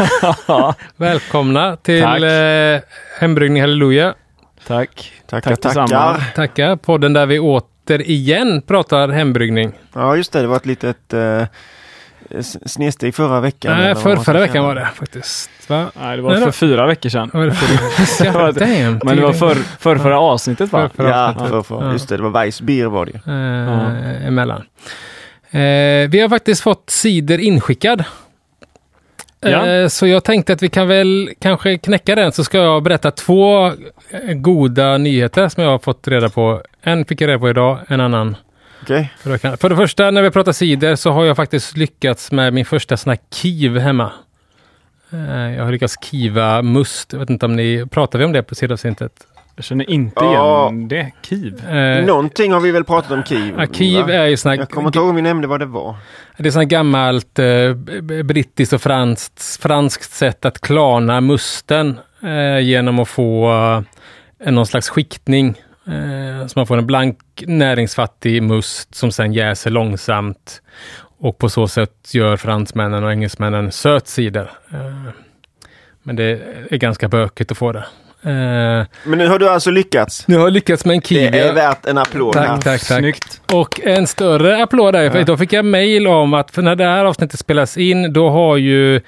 Välkomna till Tack. eh, Hembryggning Halleluja. Tack. Tackar, tackar. Tackar. Podden där vi återigen pratar hembryggning. Ja, just det. Det var ett litet eh, snedsteg förra veckan. Nej, för, förra veckan var det faktiskt. Va? Nej, det var Nej, för då- fyra veckor sedan. Vad var det för damn, Men det var för, för förra avsnittet va? För- Ja, Ja. för, för, Ja. just det. Det var Weissbier var det eh, emellan. Eh, vi har faktiskt fått cider inskickad. Ja. Eh, så jag tänkte att vi kan väl kanske knäcka den så ska jag berätta två eh, goda nyheter som jag har fått reda på. En fick jag reda på idag, en annan Okej. För, det första, när vi pratar cider så har jag faktiskt lyckats med min första sån här kiv hemma. Eh, Jag har lyckats kiva must. Jag vet inte om ni, pratar vi om det på sidavsnittet? Jag känner inte Ja. igen det. Kiv. Eh, Någonting har vi väl pratat om Kiev? ja, kiv va? är ju sån Jag här, kommer inte ihåg om vi nämnde vad det var. det är sån gammalt eh, brittiskt och franskt, franskt sätt att klarna musten eh, genom att få eh, någon slags skiktning. Eh, så man får en blank näringsfattig must som sen jäser långsamt. Och på så sätt gör fransmännen och engelsmännen söt cider. Eh, men det är ganska bökigt att få det. Eh, Men nu har du alltså lyckats. nu har jag lyckats med en Det kiwi. är värt en applåd. Tack, tack, tack. Snyggt. Och en större applåd där, för Ja. då fick jag mejl om att för när det här avsnittet spelas in, då har ju eh,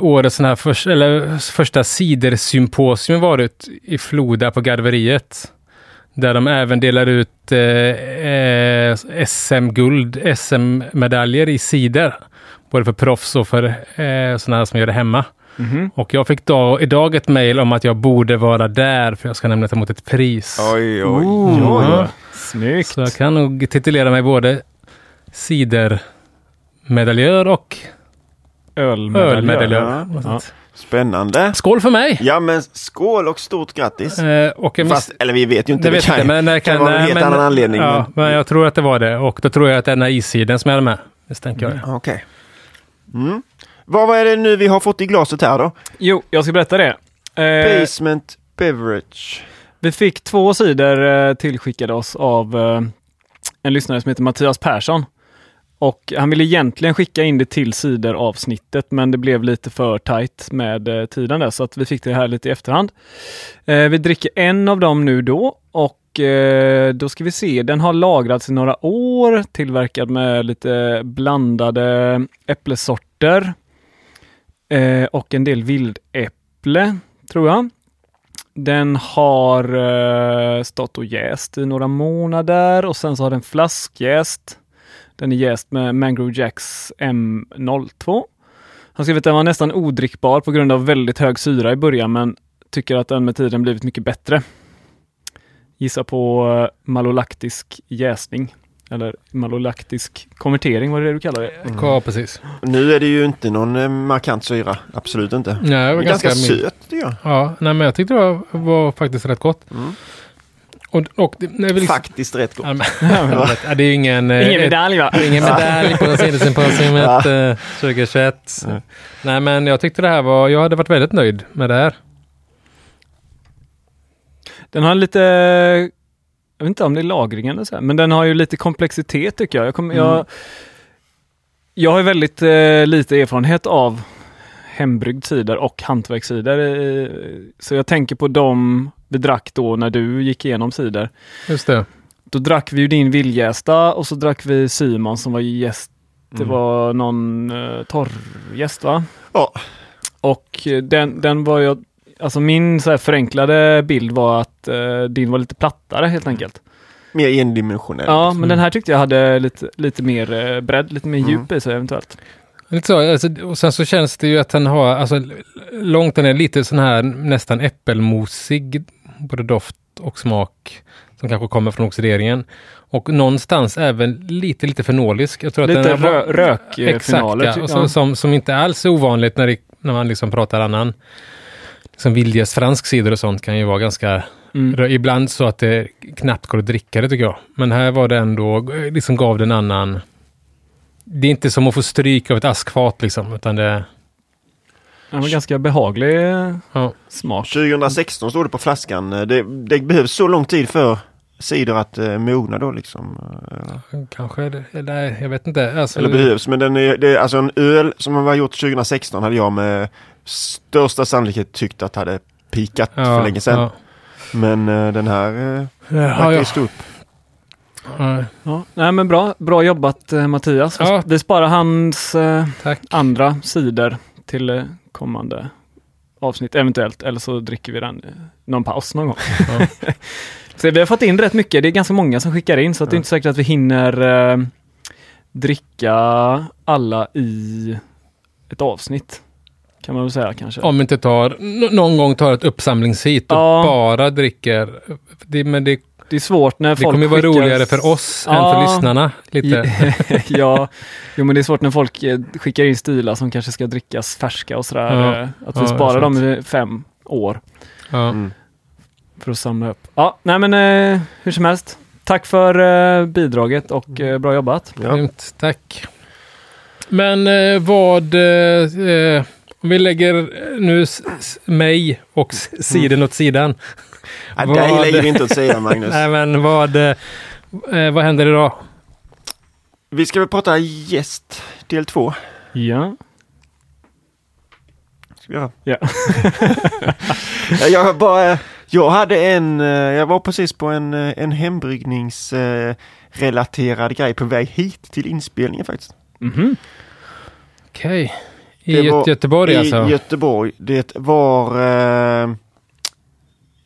årets sån här för, eller första cidersymposium varit i Floda på Garveriet. Där de även delar ut eh, eh, SM-guld, SM-medaljer i cider. Både för proffs och för eh, sådana här som gör det hemma. Mhm. Och jag fick då, idag ett mejl om att jag borde vara där, för jag ska nämligen ta emot ett pris. Oj, oj, oj. Ja. Snyggt. Så jag kan nog titulera mig både cidermedaljör och Ölmedaljör. ölmedaljör. Ja. Spännande. Skål för mig! Ja, men skål och stort grattis. Eh, och jag Fast, eller vi vet ju inte. det vet kan, inte, men det kan vara en helt men, annan anledning. Ja, men... men jag tror att det var det. Och då tror jag att det är den här issiden som jag hade med. Misstänker jag. Okej. Mm. Vad vad är det nu vi har fått i glaset här då? Jo, jag ska berätta det. Eh, Basement Beverage. vi fick två sidor eh, tillskickade oss av eh, en lyssnare som heter Mattias Persson. Och han ville egentligen skicka in det till sidor avsnittet, men det blev lite för tajt med eh, tiden där, så att vi fick det här lite i efterhand. Eh, vi dricker en av dem nu då och eh, då ska vi se, den har lagrats i några år, tillverkad med lite blandade äpplesorter eh, och en del vildäpple, tror jag. Den har eh, stått och jäst i några månader och sen så har den flaskjäst. Den är jäst med Mangrove Jacks M02. Han skrev att den var nästan odrickbar på grund av väldigt hög syra i början men tycker att den med tiden blivit mycket bättre. Gissa på eh, malolaktisk jäsning. Eller malolaktisk konvertering, vad är det du kallar det? Ja, precis. Nu är det ju inte någon eh, markant syra. Absolut inte. Nej, det Det var är ganska, ganska, söt tycker jag. Ja, nej, men jag tyckte det var, var faktiskt rätt gott. Mm. Och, och det, nej, liksom, Faktiskt rätt gott. ja, men, ja, det är ju ingen... eh, Ingen medalj va? Ingen medalj på Cidersymposiumet eh, 2021. Ja. Nej, men jag tyckte det här var... Jag hade varit väldigt nöjd med det här. Den har lite, jag vet inte om det är lagringen eller så, här, men den har ju lite komplexitet tycker jag. Jag, kommer, Mm. jag, jag har väldigt eh, lite erfarenhet av hembryggd cider och hantverkscider. Eh, så jag tänker på dem vi drack då när du gick igenom cider. Just det. Då drack vi ju din vildjästa och så drack vi Simon som var gäst. Det Mm. var någon eh, torrgäst va? Ja. Och eh, den, den var ju, alltså min så här förenklade bild var att eh, din var lite plattare helt enkelt. Mer endimensionell. Ja, men den här tyckte jag hade lite, lite mer eh, bredd, lite mer Mm. djup i sig eventuellt. Lite så, alltså, och sen så känns det ju att den har, alltså långt den är lite sån här nästan äppelmosig, både doft och smak, som kanske kommer från oxideringen. Och någonstans även lite, lite fenolisk. Jag tror att Lite den har- rö- rökfenaler, Exakt, ja. Och så, ja. som, som inte alls är ovanligt när, det, när man liksom pratar annan, liksom Viljes fransk cider och sånt kan ju vara ganska Mm. Ibland så att det knappt går att dricka det tycker jag. Men här var det ändå, liksom gav den annan... Det är inte som att få stryk av ett askfat liksom, utan det... Den var ganska behaglig eh, Ja. smak. 2016 står det på flaskan. Det, det behövs så lång tid för cider att eh, mogna då liksom? Kanske, det- eller jag vet inte. Alltså, Eller behövs. Men den är, det är alltså en öl som var gjort 2016 hade jag med största sannolikhet tyckt att hade pikat för länge sedan. Ja. Men eh, den här Ja, verkar ja. ju stå upp. Ja, Ja, nej men bra, bra jobbat eh, Mattias. Ja. vi sparar hans eh, andra sidor till eh, kommande avsnitt eventuellt. Eller så dricker vi den någon paus någon gång. Ja. så vi har fått in rätt mycket. Det är ganska många som skickar in så att det är Ja. inte säkert att vi hinner eh, dricka alla i ett avsnitt. Kan man väl säga kanske. Om vi inte tar, någon gång tar ett uppsamlingshit och Ja. bara dricker. Det, men det, Det är svårt när det folk kommer ju vara skickar- roligare för oss än Ja. för lyssnarna. Lite. ja, jo men det är svårt när folk eh, skickar in stilar som kanske ska drickas färska och sådär. Ja. eh, Att vi Ja, sparar dem i fem år Ja. Mm. för att samla upp. Ja, nej men eh, hur som helst. Tack för eh, bidraget och eh, bra jobbat. Ja. Tack. Men eh, vad, om vi lägger nu s- s- mig och s- sidan åt sidan. Ja, Vad- dig lägger vi inte åt sidan Magnus. Nej men vad, eh, eh, vad händer idag? Vi ska väl prata gäst del två. Ja. Ska vi göra. Ja. Ja, jag, bara, jag hade en, eh, jag var precis på en, eh, en hembryggningsrelaterad grej på väg hit till inspelningen faktiskt. Mhm. Okej. I var Gö- Göteborg I alltså? Göteborg. Det var eh,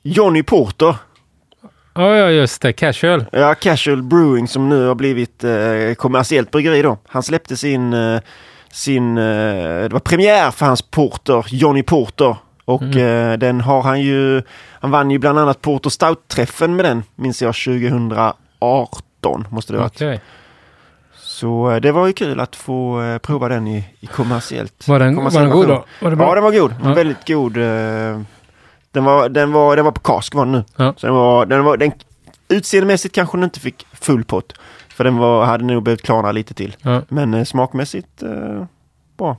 Johnny Porter. Ja, ja, just det. Casual. Ja, Casual Brewing som nu har blivit eh, kommersiellt bryggeri då. Han släppte sin, eh, sin eh, det var premiär för hans Porter, Johnny Porter. Och Mm. eh, den har han ju, han vann ju bland annat Porter Stout-träffen med den, minns jag 2018 måste det ha varit. Okej. Så eh, det var ju kul att få eh, prova den i, i kommersiellt. Var den, var den god då? Var det bra? Ja, den var god. Ja. Väldigt god. eh, Den var, den var, den var på kask var den nu. Ja. Så den var, den var, den, utseendemässigt kanske den inte fick full pott. För den var, hade nog behövt klarna lite till. Ja. Men eh, smakmässigt eh, bra.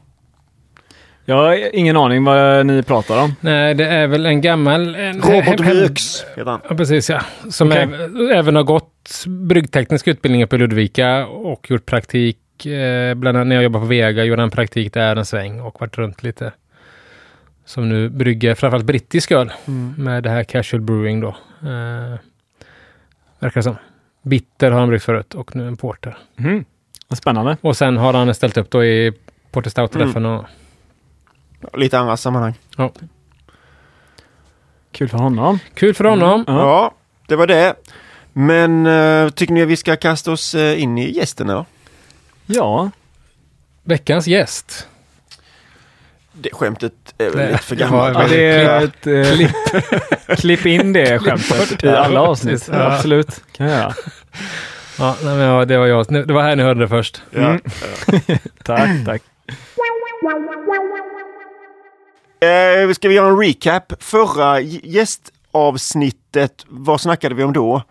Jag har ingen aning vad ni pratar om. Nej, det är väl en gammal... En, Robert Röks heter han. Ja, precis ja. Som Okej. äv- även har gått bryggteknisk utbildning på Ludvika och gjort praktik. Eh, bland annat när jag jobbade på Vega gjorde han praktik där en sväng och varit runt lite. Som nu brygger framförallt brittisk öl med det här casual brewing då. Eh, verkar som. Bitter har han bryggt förut och nu en porter. Vad spännande. Och sen har han ställt upp då i Porter Stout-träffen och Lite andra sammanhang. Kul för honom. kul för honom. Ja. Ja, det var det. Men eh, tycker ni att vi ska kasta oss eh, in i gästen eller? Ja, Veckans gäst. Det skämtet är väl Nej, lite för ja, gammalt. ja det är ett eh, klipp. klipp in det skämtet i alla avsnitt. Ja. Absolut, kan jag göra. Ja, nej, ja, det var jag. Det var här ni hörde det först. Ja. Mm. Tack, tack. Eh, ska vi göra en recap? Förra gästavsnittet, vad snackade vi om då?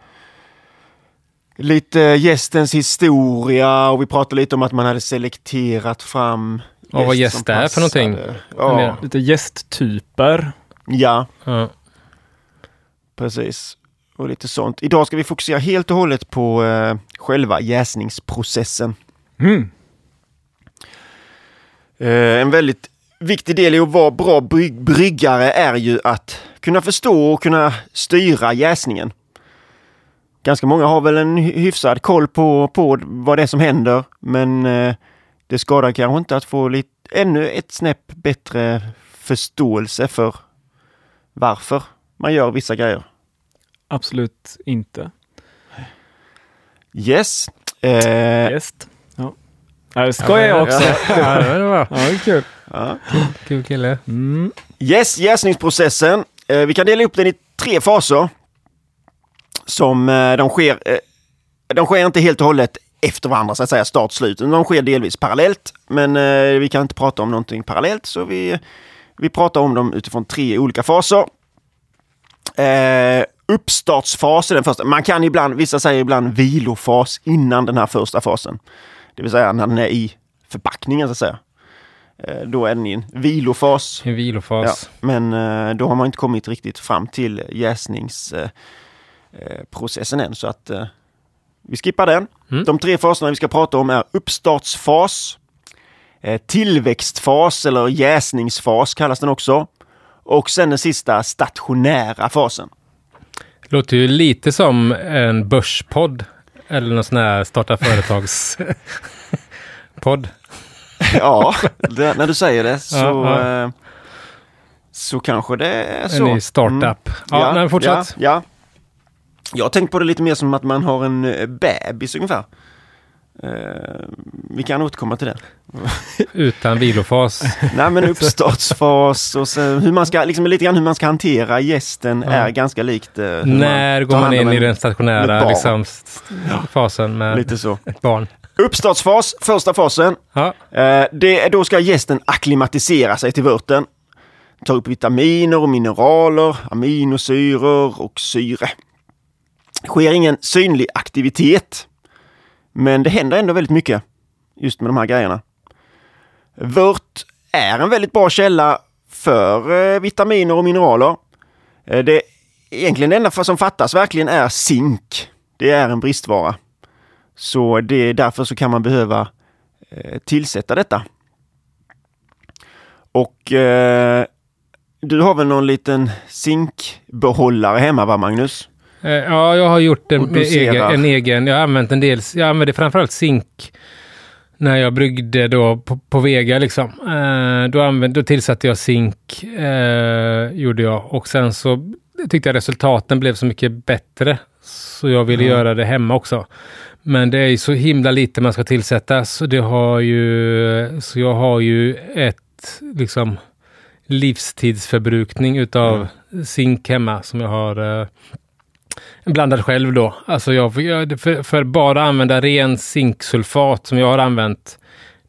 Lite gästens historia och vi pratade lite om att man hade selekterat fram Ja, vad gäst gäst som är för någonting. Ja, Lite gästtyper. ja, Ja. precis. Och lite sånt. Idag ska vi fokusera helt och hållet på eh, själva jäsningsprocessen. Mm. Eh, en väldigt viktig del i att vara bra bryg- bryggare är ju att kunna förstå och kunna styra jäsningen. Ganska många har väl en hy- hyfsad koll på, på vad det är som händer, men eh, det skadar kanske inte att få lite, ännu ett snäpp bättre förståelse för varför man gör vissa grejer. Absolut inte. Yes. Eh, Gäst. Ja. Det skojar jag också. Ja, det var. Ja, det är kul. ja. Kul kille. Mm. Yes, jäsningsprocessen. Eh, vi kan dela upp den i tre faser. Som eh, de sker, eh, de sker inte helt och hållet efter varandra så att säga, start slut. De sker delvis parallellt. Men eh, vi kan inte prata om någonting parallellt så vi, vi pratar om dem utifrån tre olika faser. Eh, uppstartsfas är den första. Man kan ibland, vissa säger ibland vilofas innan den här första fasen. Det vill säga när den är i förpackningen så att säga. Eh, då är den i en vilofas. En vilofas. Ja, men eh, då har man inte kommit riktigt fram till jäsnings... Eh, processen än. Så att eh, vi skippar den. Mm. De tre faserna vi ska prata om är uppstartsfas, eh, tillväxtfas eller jäsningsfas kallas den också. Och sen den sista stationära fasen. Låter ju lite som en börspodd. Eller någon sån här starta företags podd. Ja, det, när du säger det så, Ja, ja. eh, så kanske det är En så. ny startup. Mm. Ja, nej, fortsätt. Ja, ja. Jag har tänkt på det lite mer som att man har en eh, bebis ungefär. Eh, vi kan återkomma till det. Utan vilofas. Nej men uppstartsfas och sen hur man ska, liksom lite grann hur man ska hantera gästen Ja. är ganska likt. eh, När tar går man in i en- den stationära liksom, fasen med Lite så. ett barn? Uppstartsfas, första fasen. Ja, Eh, det, är- då ska gästen akklimatisera sig till vörten. Ta upp vitaminer och mineraler, aminosyror och syre sker ingen synlig aktivitet. Men det händer ändå väldigt mycket just med de här grejerna. Vört är en väldigt bra källa för eh, vitaminer och mineraler. Eh, det egentligen det enda som fattas verkligen är zink. Det är en bristvara. Så det är därför så kan man behöva eh, tillsätta detta. Och eh, du har väl någon liten zinkbehållare hemma va Magnus? Eh, Ja, jag har gjort en, egen, en egen. Jag har använt en del. Jag använde framförallt zink när jag bryggde då på, på Vega liksom. Eh, då, använde, då tillsatte jag zink, eh, gjorde jag. Och sen så tyckte jag resultaten blev så mycket bättre. Så jag ville Mm. göra det hemma också. Men det är ju så himla lite man ska tillsätta. Så, det har ju, så jag har ju ett liksom livstidsförbrukning utav zink hemma som jag har eh, blandad själv då. Alltså jag, jag, för, för bara använda ren zinksulfat som jag har använt.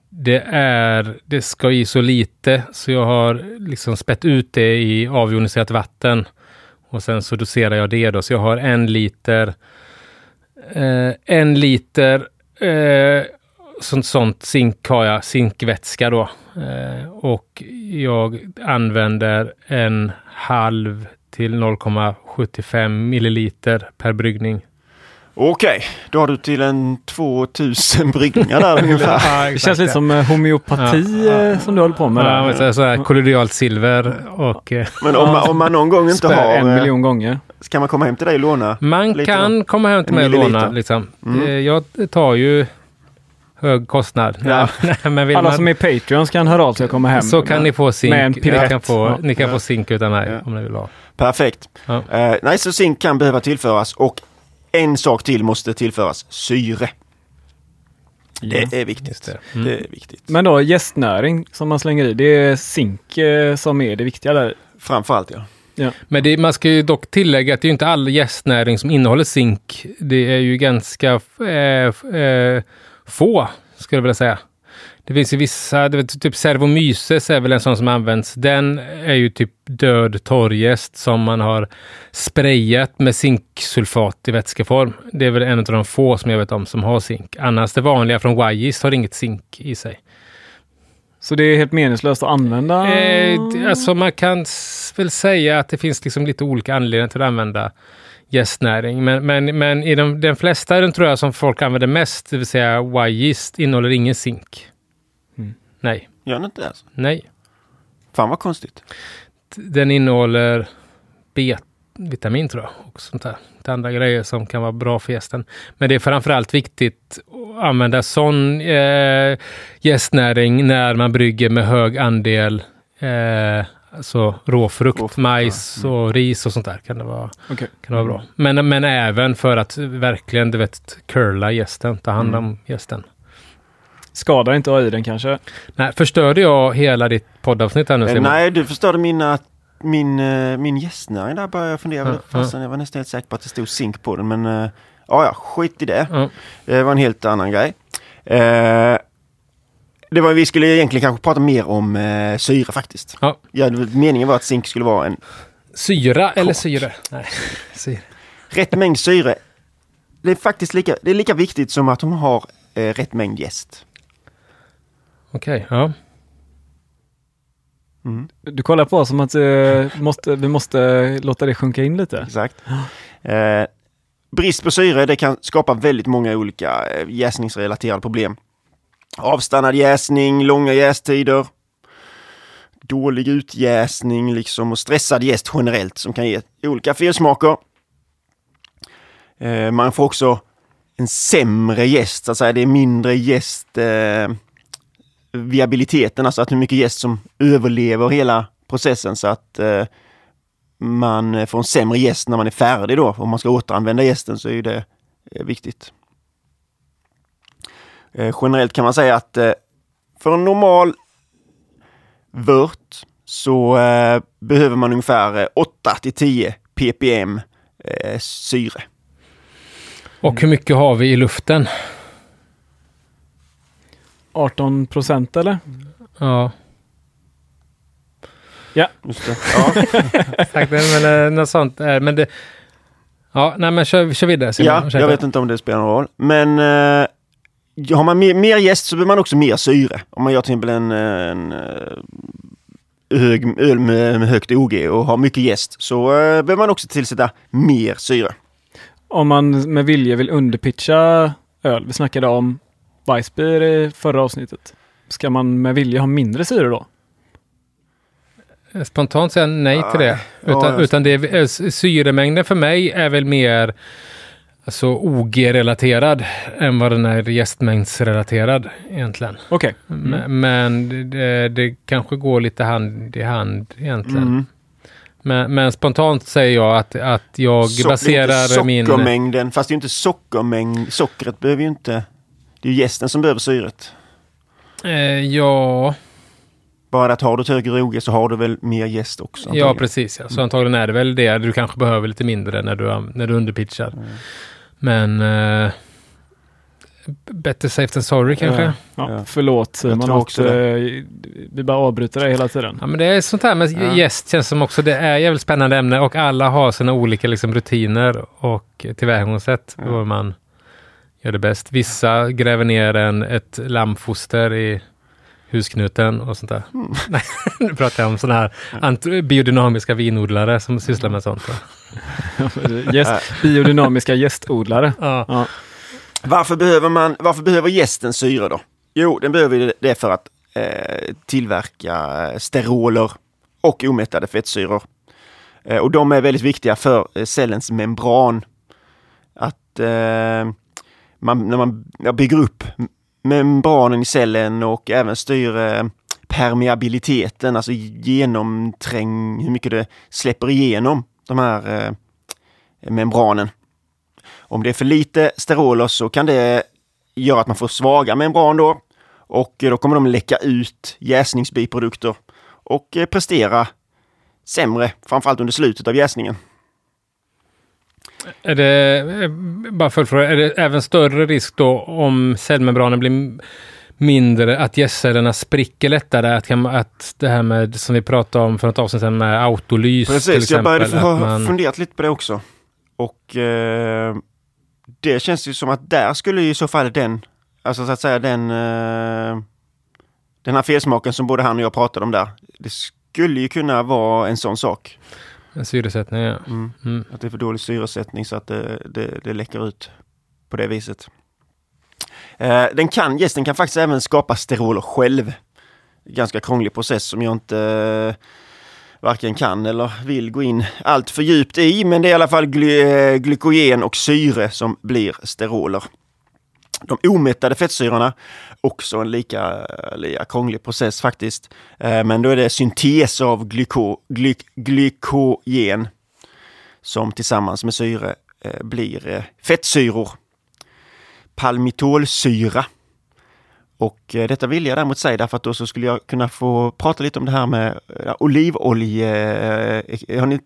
Det är, det ska i så lite så jag har liksom spett ut det i avjoniserat vatten. Och sen så doserar jag det då. Så jag har en liter, eh, en liter eh, sånt, sånt zink har jag, zinkvätska då. Eh, och jag använder en halv till 0,75 milliliter per bryggning. Okej, då har du till en 2000 bryggningar där ungefär. Det känns lite som eh, homeopati Ja, ja. eh, som du håller på med Ja, där. så här kollodialt silver och eh, Men om man, om man någon gång inte har... en miljon gånger. Ska man komma hem till dig och låna? man Lite kan komma hem till En mig och låna. Liksom. Mm. Jag tar ju hög kostnad. Ja. Men vill Alla man, som är Patreons kan höra av sig och komma hem. så kan ni få zink. Med en ni kan, få, Ja. ni kan Ja. få zink utan mig Ja. om ni vill ha. Perfekt. Ja. Eh, nej, så zink kan behöva tillföras och en sak till måste tillföras. Syre. Det är viktigt. Det. Det Mm. är viktigt. Men då gästnäring som man slänger i, det är zink eh, som är det viktiga där. Framförallt ja. Men det, man ska ju dock tillägga att det är inte all gästnäring som innehåller zink. Det är ju ganska eh, eh, få, skulle jag vilja säga. Det finns ju vissa, det vet, typ Cervomyces är väl en sån som används. Den är ju typ död torrgäst som man har sprayat med zinksulfat i vätskeform. Det är väl en av de få som jag vet om som har zink. Annars det vanliga från Wajis har inget zink i sig. Så det är helt meningslöst att använda? Eh, alltså man kan väl säga att det finns liksom lite olika anledningar till att använda gästnäring. Men, men, men i de, den flesta den tror jag som folk använder mest, det vill säga Y-gist, innehåller ingen zink. Mm. Nej, Gör den inte det? Alltså? nej. Fan vad konstigt. Den innehåller B-vitamin tror jag och sånt där. Det andra grejer som kan vara bra för gästen. Men det är framförallt viktigt att använda sån eh, gästnäring när man brygger med hög andel eh, alltså råfrukt, Råfrukt, majs ja. och ris och sånt där kan det vara, Okej. kan det vara bra. Men, men även för att verkligen, du vet, curla gästen, ta hand om gästen. Skadar inte att ha i den kanske? Nej, förstörde jag hela ditt poddavsnitt här nu Eh, Simon? nej, du förstörde mina, min, eh, min gästnäring där började jag fundera. Ja, Fastän jag var nästan helt säker på att det stod zink på den. Men eh, ja, skit i det. Ja. Det var en helt annan grej. Eh, det var, vi skulle egentligen kanske prata mer om eh, syre faktiskt. Ja. Ja, meningen var att zink skulle vara en Syra eller Kort. syre? Nej, syre. rätt mängd syre. Det är faktiskt lika, det är lika viktigt som att de har eh, rätt mängd jäst. Okej, ja. Mm, Du kollar på oss som att eh, måste, vi måste låta det sjunka in lite. exakt. Eh, brist på syre det kan skapa väldigt många olika eh, jäsningsrelaterade problem. Avstannad jäsning, långa jästider, dålig utjäsning liksom och stressad jäst generellt som kan ge olika felsmaker. Eh, man får också en sämre jäst, så att säga. Det är mindre jäst eh, viabiliteten, alltså att hur mycket jäst som överlever hela processen så att eh, man får en sämre gäst när man är färdig då. Om man ska återanvända gästen så är det eh, viktigt. Eh, generellt kan man säga att eh, för en normal vört så eh, behöver man ungefär 8 till 10 ppm syre. Och hur mycket har vi i luften? 18 procent eller? Ja. Ja. Just det. Ja. Exakt, men något sånt. Men det... Ja, nej men kör, kör vidare Simon. Ja, jag vet inte om det spelar någon roll. Men eh, har man mer, mer gäst så behöver man också mer syre. Om man gör till exempel en, en hög öl med, med högt OG och har mycket gäst så eh, behöver man också tillsätta mer syre. Om man med vilja vill underpitcha öl, vi snackade om Weissbier i förra avsnittet. Ska man med vilja ha mindre syre då? Spontant säga nej till det. Utan, ja, utan det är, eh, syremängden för mig är väl mer alltså OG-relaterad än vad den är gästmängdsrelaterad egentligen. Okej. Okay. Mm. Men det, det, kanske går lite hand i hand egentligen. Mm. Men, men, spontant säger jag att, att jag Så, baserar min... Sockermängden, fast det är inte sockermängd. Sockret behöver ju inte... Det är ju gästen som behöver syret. Eh, ja... Bara att har du ett högre OG så har du väl mer gäst också? Antagligen. Ja, precis. Ja. Så antagligen är det väl det. Du kanske behöver lite mindre när du, när du underpitchar. Mm. Men... Uh, better safe than sorry kanske? Ja, ja. Förlåt Simon att uh, vi bara avbryter dig hela tiden. Ja, men det är sånt här med ja. gäst känns som också det är jävligt spännande ämne och alla har sina olika liksom, rutiner och tillvägagångssätt ja. hur man gör det bäst. Vissa gräver ner en, ett lammfoster i husknuten och sånt där. Mm. Nej, nu pratar jag om sådana här biodynamiska vinodlare som sysslar med sånt. Gäst, biodynamiska gästodlare. Ja. ja. Varför, behöver man, varför behöver gästen syre då? Jo, den behöver det för att eh, tillverka steroler och omättade fettsyror. Eh, och de är väldigt viktiga för eh, cellens membran. Att eh, man, när man bygger upp membranen i cellen och även styr eh, permeabiliteten, alltså genomträng, hur mycket det släpper igenom de här eh, membranen. Om det är för lite steroler så kan det göra att man får svaga membran då och eh, då kommer de läcka ut jäsningsbiprodukter och prestera sämre, framförallt under slutet av jäsningen. Är det, eh, bara för är det även större risk då om cellmembranen blir mindre, att gästcellerna spricker lättare? Att, att det här med, som vi pratade om för något avsnitt sedan med autolys Precis, till exempel, jag började man... funderat lite på det också. Och eh, det känns ju som att där skulle i så fall den, alltså så att säga den, eh, den här felsmaken som både han och jag pratade om där. Det skulle ju kunna vara en sån sak. Syresättning, ja. Mm. Mm. Att det är för dålig syresättning så att det, det, det läcker ut på det viset. Eh, den kan, gästen kan faktiskt även skapa steroler själv. Ganska krånglig process som jag inte eh, varken kan eller vill gå in allt för djupt i, men det är i alla fall gly eh, glykogen och syre som blir steroler. De omättade fettsyrorna, också en lika, lika krånglig process faktiskt. Eh, men då är det syntes av glyko, gly, glykogen som tillsammans med syre eh, blir eh, fettsyror. Palmitolsyra. Och detta vill jag däremot säga därför att då så skulle jag kunna få prata lite om det här med olivolje, har ni,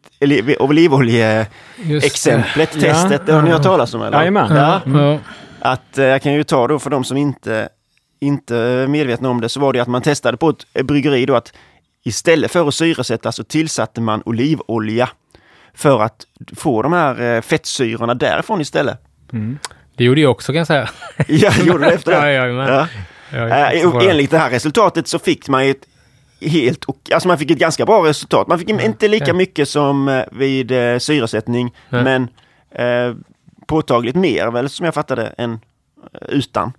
olivolje-exemplet, testet, det har ni hört talas om? Eller? Jajamän. Ja. Mm. Att eh, jag kan ju ta då för de som inte, inte är medvetna om det så var det att man testade på ett bryggeri då att istället för att syresätta så tillsatte man olivolja för att få de här eh, fettsyrorna därifrån istället. Mm. Det gjorde jag också kan jag säga. ja, gjorde du efter det? ja, ja, ja. Äh, enligt det här resultatet så fick man ett helt och alltså man fick ett ganska bra resultat. Man fick inte lika mycket som eh, vid syresättning, men eh, påtagligt mer väl som jag fattade än eh, utan.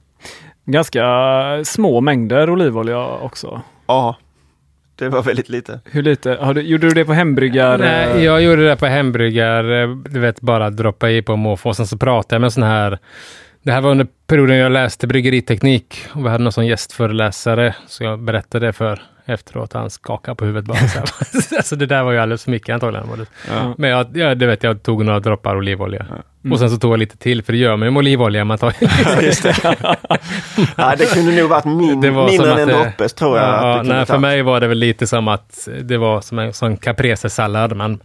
Ganska små mängder olivolja också. Ja, det var väldigt lite. Hur lite? Har du, gjorde du det på hembryggar? Nej, jag gjorde det på hembryggar, eh, du vet bara droppa i på måfå och sen så pratade jag med sån här det här var under perioden jag läste bryggeriteknik och vi hade någon sån gästföreläsare, så jag berättade det för efteråt. Han skakade på huvudet bara. Så alltså det där var ju alldeles för mycket antagligen. Ja. Men jag, ja, det vet jag, tog några droppar olivolja. Mm. Och sen så tog jag lite till, för det gör man ju med olivolja. Man tar ja, just det. ja, det kunde nog varit min, mindre än en droppe, tror jag. Ja, nej, för mig var det väl lite som att det var som en sån caprese-sallad. Man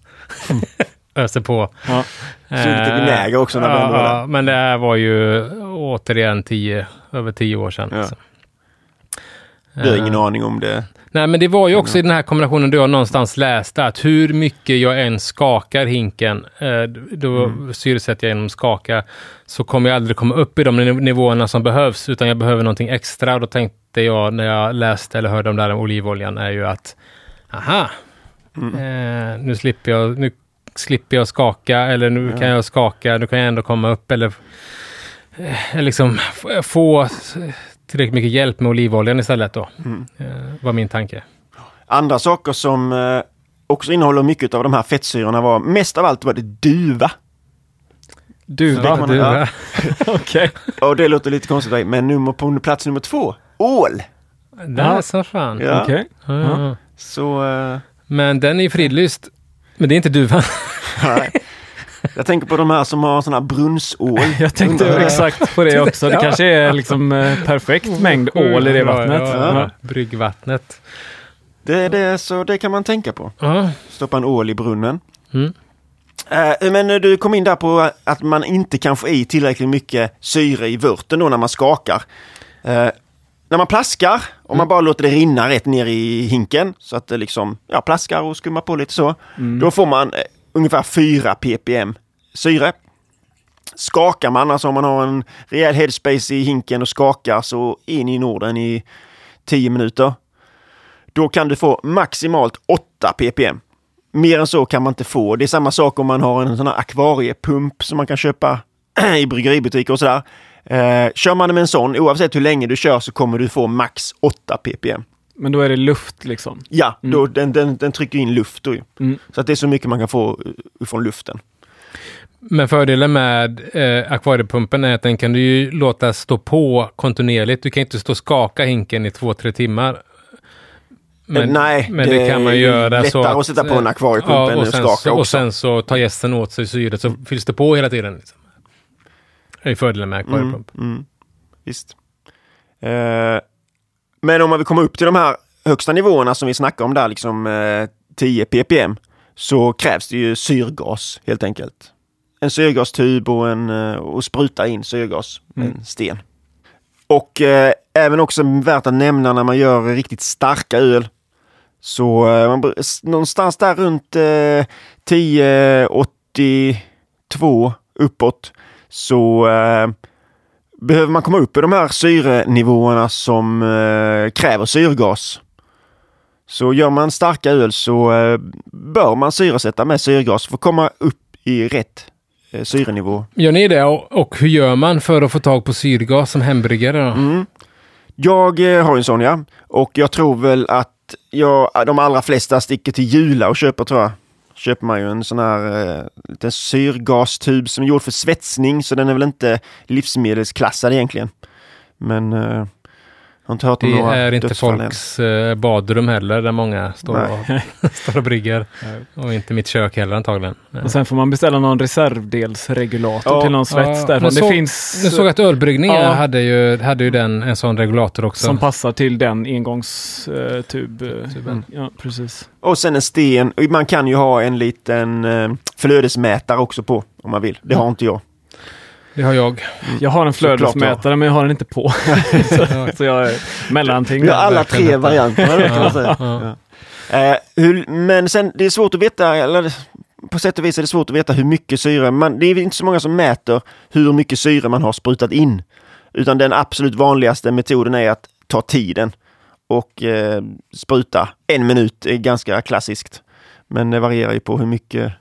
öser på. Ja. Så lite vinäger också. När ja, ja, men det här var ju återigen tio, över tio år sedan. Ja. Du har ingen uh, aning om det? Nej, men det var ju också i den här kombinationen du har någonstans läst att hur mycket jag än skakar hinken, eh, då mm. syresätter jag genom skaka, så kommer jag aldrig komma upp i de nivåerna som behövs, utan jag behöver någonting extra. Och då tänkte jag när jag läste eller hörde om det här med olivoljan, är ju att aha, mm. eh, nu slipper jag, nu slipper jag skaka, eller nu ja. kan jag skaka, nu kan jag ändå komma upp, eller eh, liksom få tillräckligt mycket hjälp med olivoljan istället då. Mm. Eh, var min tanke. Andra saker som eh, också innehåller mycket av de här fettsyrorna var, mest av allt var det duva. Duva? Man, duva. Okej. Okay. Och det låter lite konstigt, men nummer på plats nummer två, ål. Det är så fan. Ja. Okay. Ja. Så... Uh... Men den är fridlyst. Men det är inte duvan. Jag tänker på de här som har sån här brunnsål. Jag tänkte exakt på det också. Det kanske är liksom eh, perfekt mängd ål i det vattnet. Ja, ja. Bryggvattnet. Det, det, så det kan man tänka på. Ja. Stoppa en ål i brunnen. Mm. Uh, men du kom in där på att man inte kan få i tillräckligt mycket syre i vörten då när man skakar. Uh, när man plaskar, om mm. man bara låter det rinna rätt ner i hinken så att det liksom ja, plaskar och skummar på lite så. Mm. Då får man ungefär 4 ppm syre. Skakar man, alltså om man har en rejäl headspace i hinken och skakar så in i Norden i 10 minuter. Då kan du få maximalt 8 ppm. Mer än så kan man inte få. Det är samma sak om man har en sån här akvariepump som man kan köpa i bryggeributiker och sådär. Eh, kör man med en sån, oavsett hur länge du kör, så kommer du få max 8 ppm. Men då är det luft liksom? Ja, mm. då, den, den, den trycker in luft. Då, mm. Så att det är så mycket man kan få från luften. Men fördelen med eh, akvariepumpen är att den kan du ju låta stå på kontinuerligt. Du kan inte stå och skaka hinken i två, tre timmar. Men, Nej, men det, det kan man göra så att... att sätta på en akvariepump ja, än att skaka så, Och sen så tar gästen åt sig syret så fylls det på hela tiden. Liksom. Det är fördelen med akvariepump. Mm, mm, visst. Uh, men om man vill komma upp till de här högsta nivåerna som vi snackar om där, liksom uh, 10 ppm, så krävs det ju syrgas helt enkelt. En syrgastub och, en, uh, och spruta in syrgas med mm. en sten. Och uh, även också värt att nämna när man gör riktigt starka öl. Så man, någonstans där runt 1082 uppåt så eh, behöver man komma upp i de här syrenivåerna som eh, kräver syrgas. Så gör man starka öl så eh, bör man syresätta med syrgas för att komma upp i rätt eh, syrenivå. Gör ni det och, och, hur gör man för att få tag på syrgas som hembryggare? Mm. Jag eh, har en sån ja och jag tror väl att jag, de allra flesta sticker till Jula och köper tror jag köper man ju en sån här eh, liten syrgastub som är gjord för svetsning så den är väl inte livsmedelsklassad egentligen. Men eh, inte hört om det är inte folks än. Eh, badrum heller där många står, och, står och brygger. och inte mitt kök heller antagligen. Och sen får man beställa någon reservdelsregulator ja. till någon svets ja, där. Det så, finns... Nu såg att ölbryggningen ja. hade, ju, hade ju den, en sån regulator också. Som passar till den engångstub. Mm. Ja, precis. Och sen en sten. Man kan ju ha en liten eh, flödesmätare också på om man vill. Det har inte jag. Det har jag. Mm. Jag har en flödesmätare men jag har den inte på. så, så jag är mellanting. Vi har alla tre varianter kan man säga. Ja. Eh, hur, men sen, det är svårt att veta, eller på sätt och vis är det svårt att veta hur mycket syre, man, det är inte så många som mäter hur mycket syre man har sprutat in. Utan den absolut vanligaste metoden är att ta tiden och eh, spruta. En minut är ganska klassiskt. Men det varierar ju på hur mycket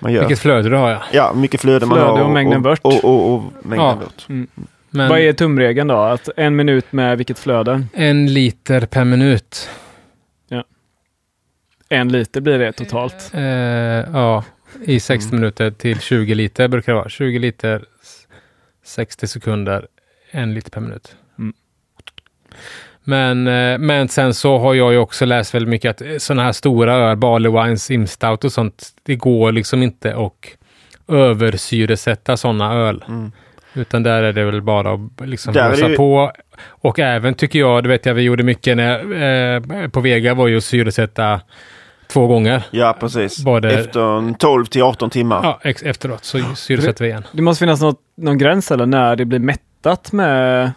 man gör. Vilket flöde du har ja. Ja, mycket flöde, man Flöde har. och mängden vört. Och, och, och mängden Ja. vört. Men Vad är tumregeln då? Att en minut med vilket flöde? en liter per minut. En liter blir det totalt. Eh, ja, i 60 minuter till 20 liter brukar det vara. 20 liter, s- 60 sekunder, en liter per minut. Men, eh, men sen så har jag ju också läst väldigt mycket att sådana här stora öl, Barley Wine, Simstout och sånt, det går liksom inte att översyresätta sådana öl. Mm. Utan där är det väl bara att liksom blåsa ju- på. Och även tycker jag, det vet jag vi gjorde mycket när, eh, på Vega var ju att syresätta två gånger. Ja, precis. Både- Efter en 12 till 18 timmar. Ja, ex- efteråt så syresätter vi igen. Det måste finnas något, någon gräns eller när det blir mättat med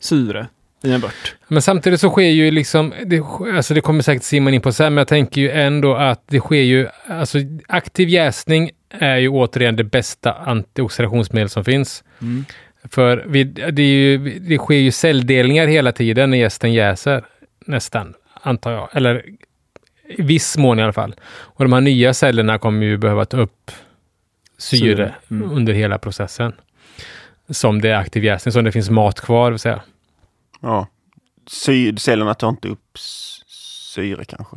syre i en vört. Men samtidigt så sker ju liksom, det, alltså det kommer säkert Simon in på sen, men jag tänker ju ändå att det sker ju, alltså aktiv jäsning är ju återigen det bästa antioxidationsmedel som finns. För vi, det, är ju, det sker ju celldelningar hela tiden när gästen jäser, nästan, antar jag. Eller i viss mån i alla fall. Och de här nya cellerna kommer ju behöva ta upp syre Syre, mm. under hela processen. Som det är aktiv jäsning, som det finns mat kvar, vill säga. Ja. Cellerna tar inte upp syre kanske.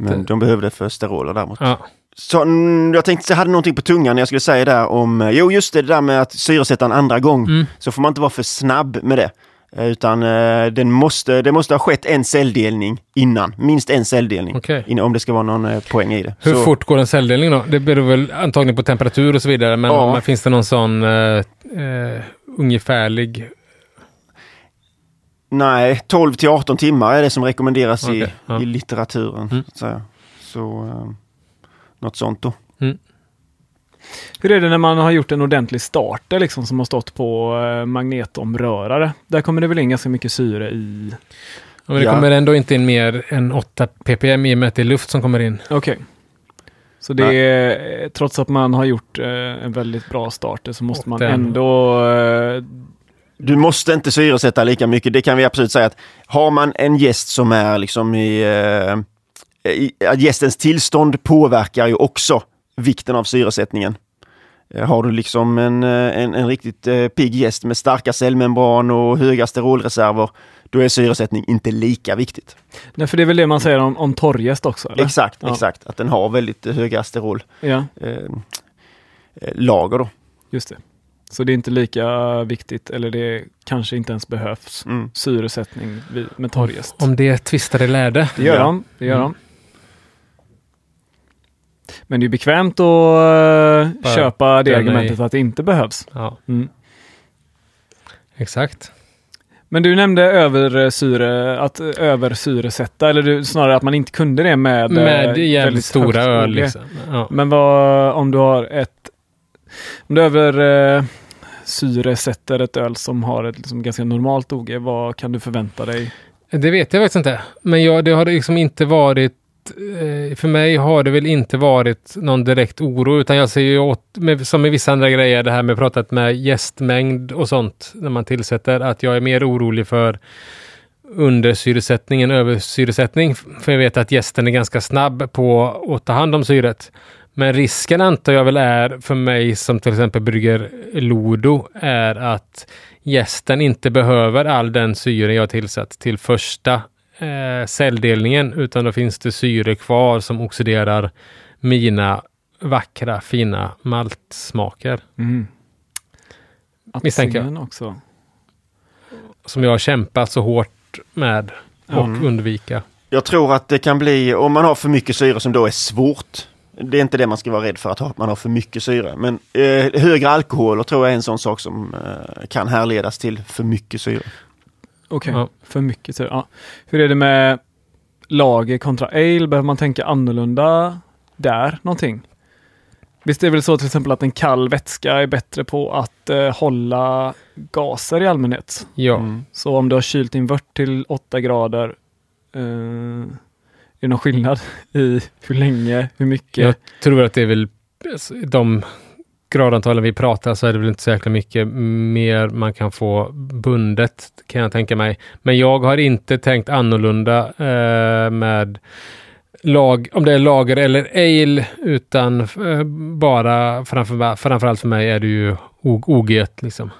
Men de behöver det för steroler däremot. Ja. Så, mm, jag tänkte, jag hade någonting på tungan när jag skulle säga där om, eh, jo just det, det där med att syresätta en andra gång. Mm. Så får man inte vara för snabb med det. Eh, Utan eh, den måste, det måste ha skett en celldelning innan. Minst en celldelning. Okej. Innan, om det ska vara någon eh, poäng i det. Hur Så- fort går en celldelning då? Det beror väl antagligen på temperatur och så vidare, men, Ja. men finns det någon sån eh, ungefärlig... Nej, 12 till 18 timmar är det som rekommenderas i, Okej, ja. i litteraturen. Mm. Så, att säga. så eh, något sånt då. Hur är det när man har gjort en ordentlig starter liksom som har stått på eh, magnetomrörare? Där kommer det väl in ganska mycket syre i? Ja, men det Ja. kommer ändå inte in mer än 8 ppm i och med att det är luft som kommer in. Okej. Så det är, eh, trots att man har gjort eh, en väldigt bra starter så måste Och man den- ändå... Eh, Du måste inte syresätta lika mycket, det kan vi absolut säga. att Har man en gäst som är liksom i... Eh, i gästens tillstånd påverkar ju också vikten av syresättningen. Eh, Har du liksom en, eh, en, en riktigt eh, pigg gäst med starka cellmembran och höga sterolreserver, då är syresättning inte lika viktigt. nej, för det är väl det man säger om, om torrgäst också? Eller? Exakt, Ja. exakt. Att den har väldigt eh, höga sterol. Ja, eh, lager då. just det. Så det är inte lika viktigt, eller det kanske inte ens behövs, Mm. syresättning vid, med torrgäst. Om det tvistade lärde. Det gör Ja. de. Det gör Mm. de. Men det är bekvämt att eh, Bara köpa det argumentet i- att det inte behövs. Ja, Mm. exakt. Men du nämnde översyre, att översyresätta, eller du, snarare att man inte kunde det med, eh, Med jävligt väldigt stora öl liksom. Ja. Men vad om du har ett, om du över eh, syresätter ett öl som har ett liksom, ganska normalt OG, vad kan du förvänta dig? Det vet jag faktiskt inte. Men jag, det har liksom inte varit eh, för mig har det väl inte varit någon direkt oro, utan jag ser ju åt, med, som med vissa andra grejer, det här med pratat med gästmängd och sånt när man tillsätter, att jag är mer orolig för undersyresättning än översyresättning. För jag vet att gästen är ganska snabb på att ta hand om syret. Men risken antar jag väl är för mig som till exempel brygger Lodo är att gästen inte behöver all den syre jag tillsatt till första eh, celldelningen utan då finns det syre kvar som oxiderar mina vackra fina maltsmaker Mm. Misstänker jag. Också. som jag har kämpat så hårt med och Mm. undvika. Jag tror att det kan bli, om man har för mycket syre som då är svårt. Det är inte det man ska vara rädd för, att ha, att man har för mycket syre. Men eh, högre alkohol tror jag är en sån sak som eh, kan härledas till för mycket syre. Okej, Ja. för mycket syre. Ja. Hur är det med lager kontra ale? Behöver man tänka annorlunda där någonting? Visst är det väl så till exempel att en kall vätska är bättre på att eh, hålla gaser i allmänhet? Ja, Mm. Så om du har kylt din vört till 8 grader, eh, det någon skillnad i hur länge, hur mycket? jag tror att det är väl alltså, de gradantalen vi pratar så är det väl inte så jäkla mycket mer man kan få bundet kan jag tänka mig. Men jag har inte tänkt annorlunda eh, med lag, om det är lager eller ale, utan eh, bara framför, framförallt för mig är det ju OG liksom.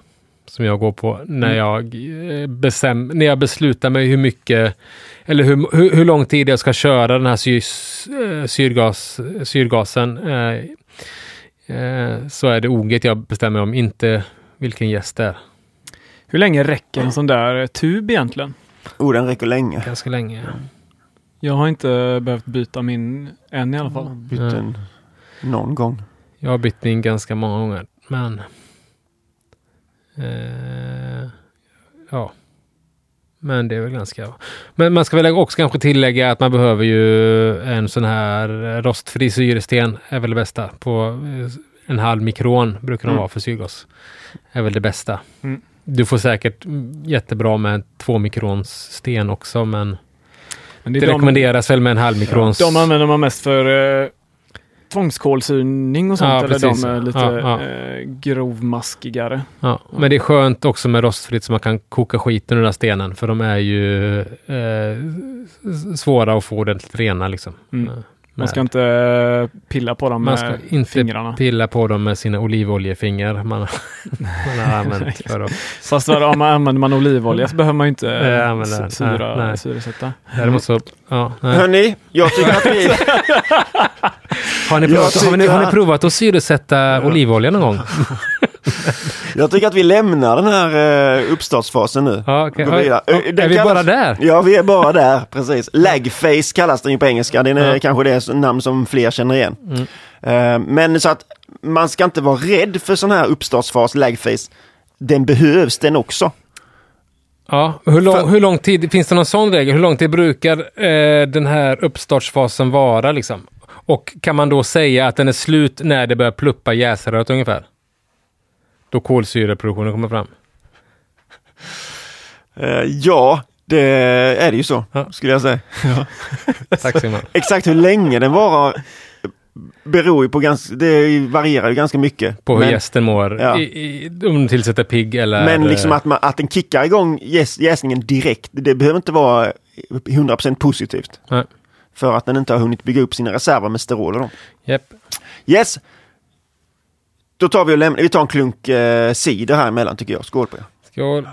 Som jag går på när Mm. jag, eh, bestäm, när jag beslutar mig hur mycket, eller hur, hur, hur lång tid jag ska köra den här syr, eh, syrgas, syrgasen. Eh, eh, så är det OG jag bestämmer om, inte vilken gäst det är. Hur länge räcker en sån där tub egentligen? Oh, den räcker länge. Ganska länge. Jag har inte behövt byta min än i alla fall. Bytt den någon gång. Jag har bytt min ganska många gånger, men... Eh, ja. Men det är väl ganska... Men man ska väl också kanske tillägga att man behöver ju en sån här rostfri syresten, är väl det bästa. På eh, en halv mikron brukar de Mm. vara för syrgas. Är väl det bästa. Mm. Du får säkert jättebra med två mikrons sten också, men Men det, det de, rekommenderas väl med en halv mikrons... de använder man mest för tvångskolsyrning och sånt. Ja, eller precis. de är lite Ja, ja. Eh, grovmaskigare. Ja, men det är skönt också med rostfritt så man kan koka skiten ur den här stenen. För de är ju eh, svåra att få ordentligt rena liksom. Mm. Man ska inte eh, pilla på dem man med ska inte fingrarna. pilla på dem med sina olivoljefinger man, man har använt för att... Fast vad, om man använder man olivolja så behöver man ju inte s- syra, nej, nej. syresätta. Däremot så... Ja, nej. Hörni, jag tycker att vi... Har, ni provat, har, ni, har ni att- provat att syresätta olivolja någon gång? Jag tycker att vi lämnar den här eh, uppstartsfasen nu. Ja, vidare. har- Eh, den är vi kallas- bara där? Ja, vi är bara där, precis. Lagface kallas den ju på engelska. Det är Ja. kanske det namn som fler känner igen. Mm. Eh, Men så att man ska inte vara rädd för sån här uppstartsfas, lagface. Den behövs den också. Ja, hur lång, För- hur lång tid, finns det någon sån regel? Hur lång tid brukar eh, den här uppstartsfasen vara liksom? Och kan man då säga att den är slut när det börjar pluppa jäsröret ungefär? Då kolsyreproduktionen kommer fram. Eh, Ja, det är det ju så, Ja. skulle jag säga. Tack Simon. Exakt hur länge den varar beror ju på ganska, det varierar ju ganska mycket. På hur men, gästen mår. Ja. I, i, om den tillsätter pigg eller... men liksom att, man, att den kickar igång jäs, jäsningen direkt, det behöver inte vara 100% positivt. Nej. För att den inte har hunnit bygga upp sina reserver med steroler. Då. Japp. Yes! Då tar vi och lämnar, vi tar en klunk eh, cider här emellan tycker jag. Skål på er. Skål.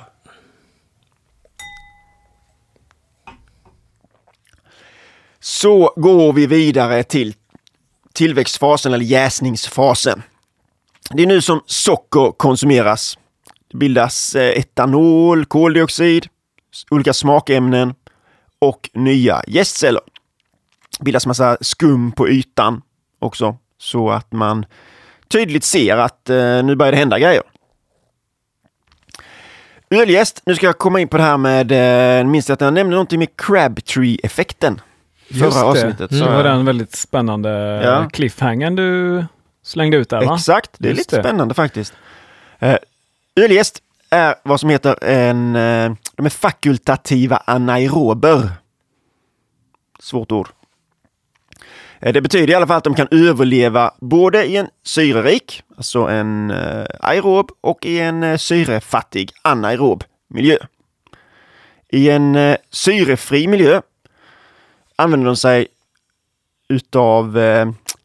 Så går vi vidare till tillväxtfasen eller jäsningsfasen. Det är nu som socker konsumeras. Det bildas eh, etanol, koldioxid, olika smakämnen och nya jästceller. Det bildas massa skum på ytan också så att man tydligt ser att eh, nu börjar det hända grejer. Öljäst, nu ska jag komma in på det här med, eh, minns jag att jag nämnde någonting med Crabtree-effekten. Just Förra det. avsnittet. Så Så var den väldigt spännande Ja. cliffhangern du slängde ut där va? Exakt, det är Just lite det. spännande faktiskt. Uh, öljäst är vad som heter en, eh, de är fakultativa anaerober. Svårt ord. Eh, det betyder i alla fall att de kan överleva både i en syrerik, alltså en eh, aerob, och i en eh, syrefattig anaerob miljö. I en syrefri miljö använder de sig utav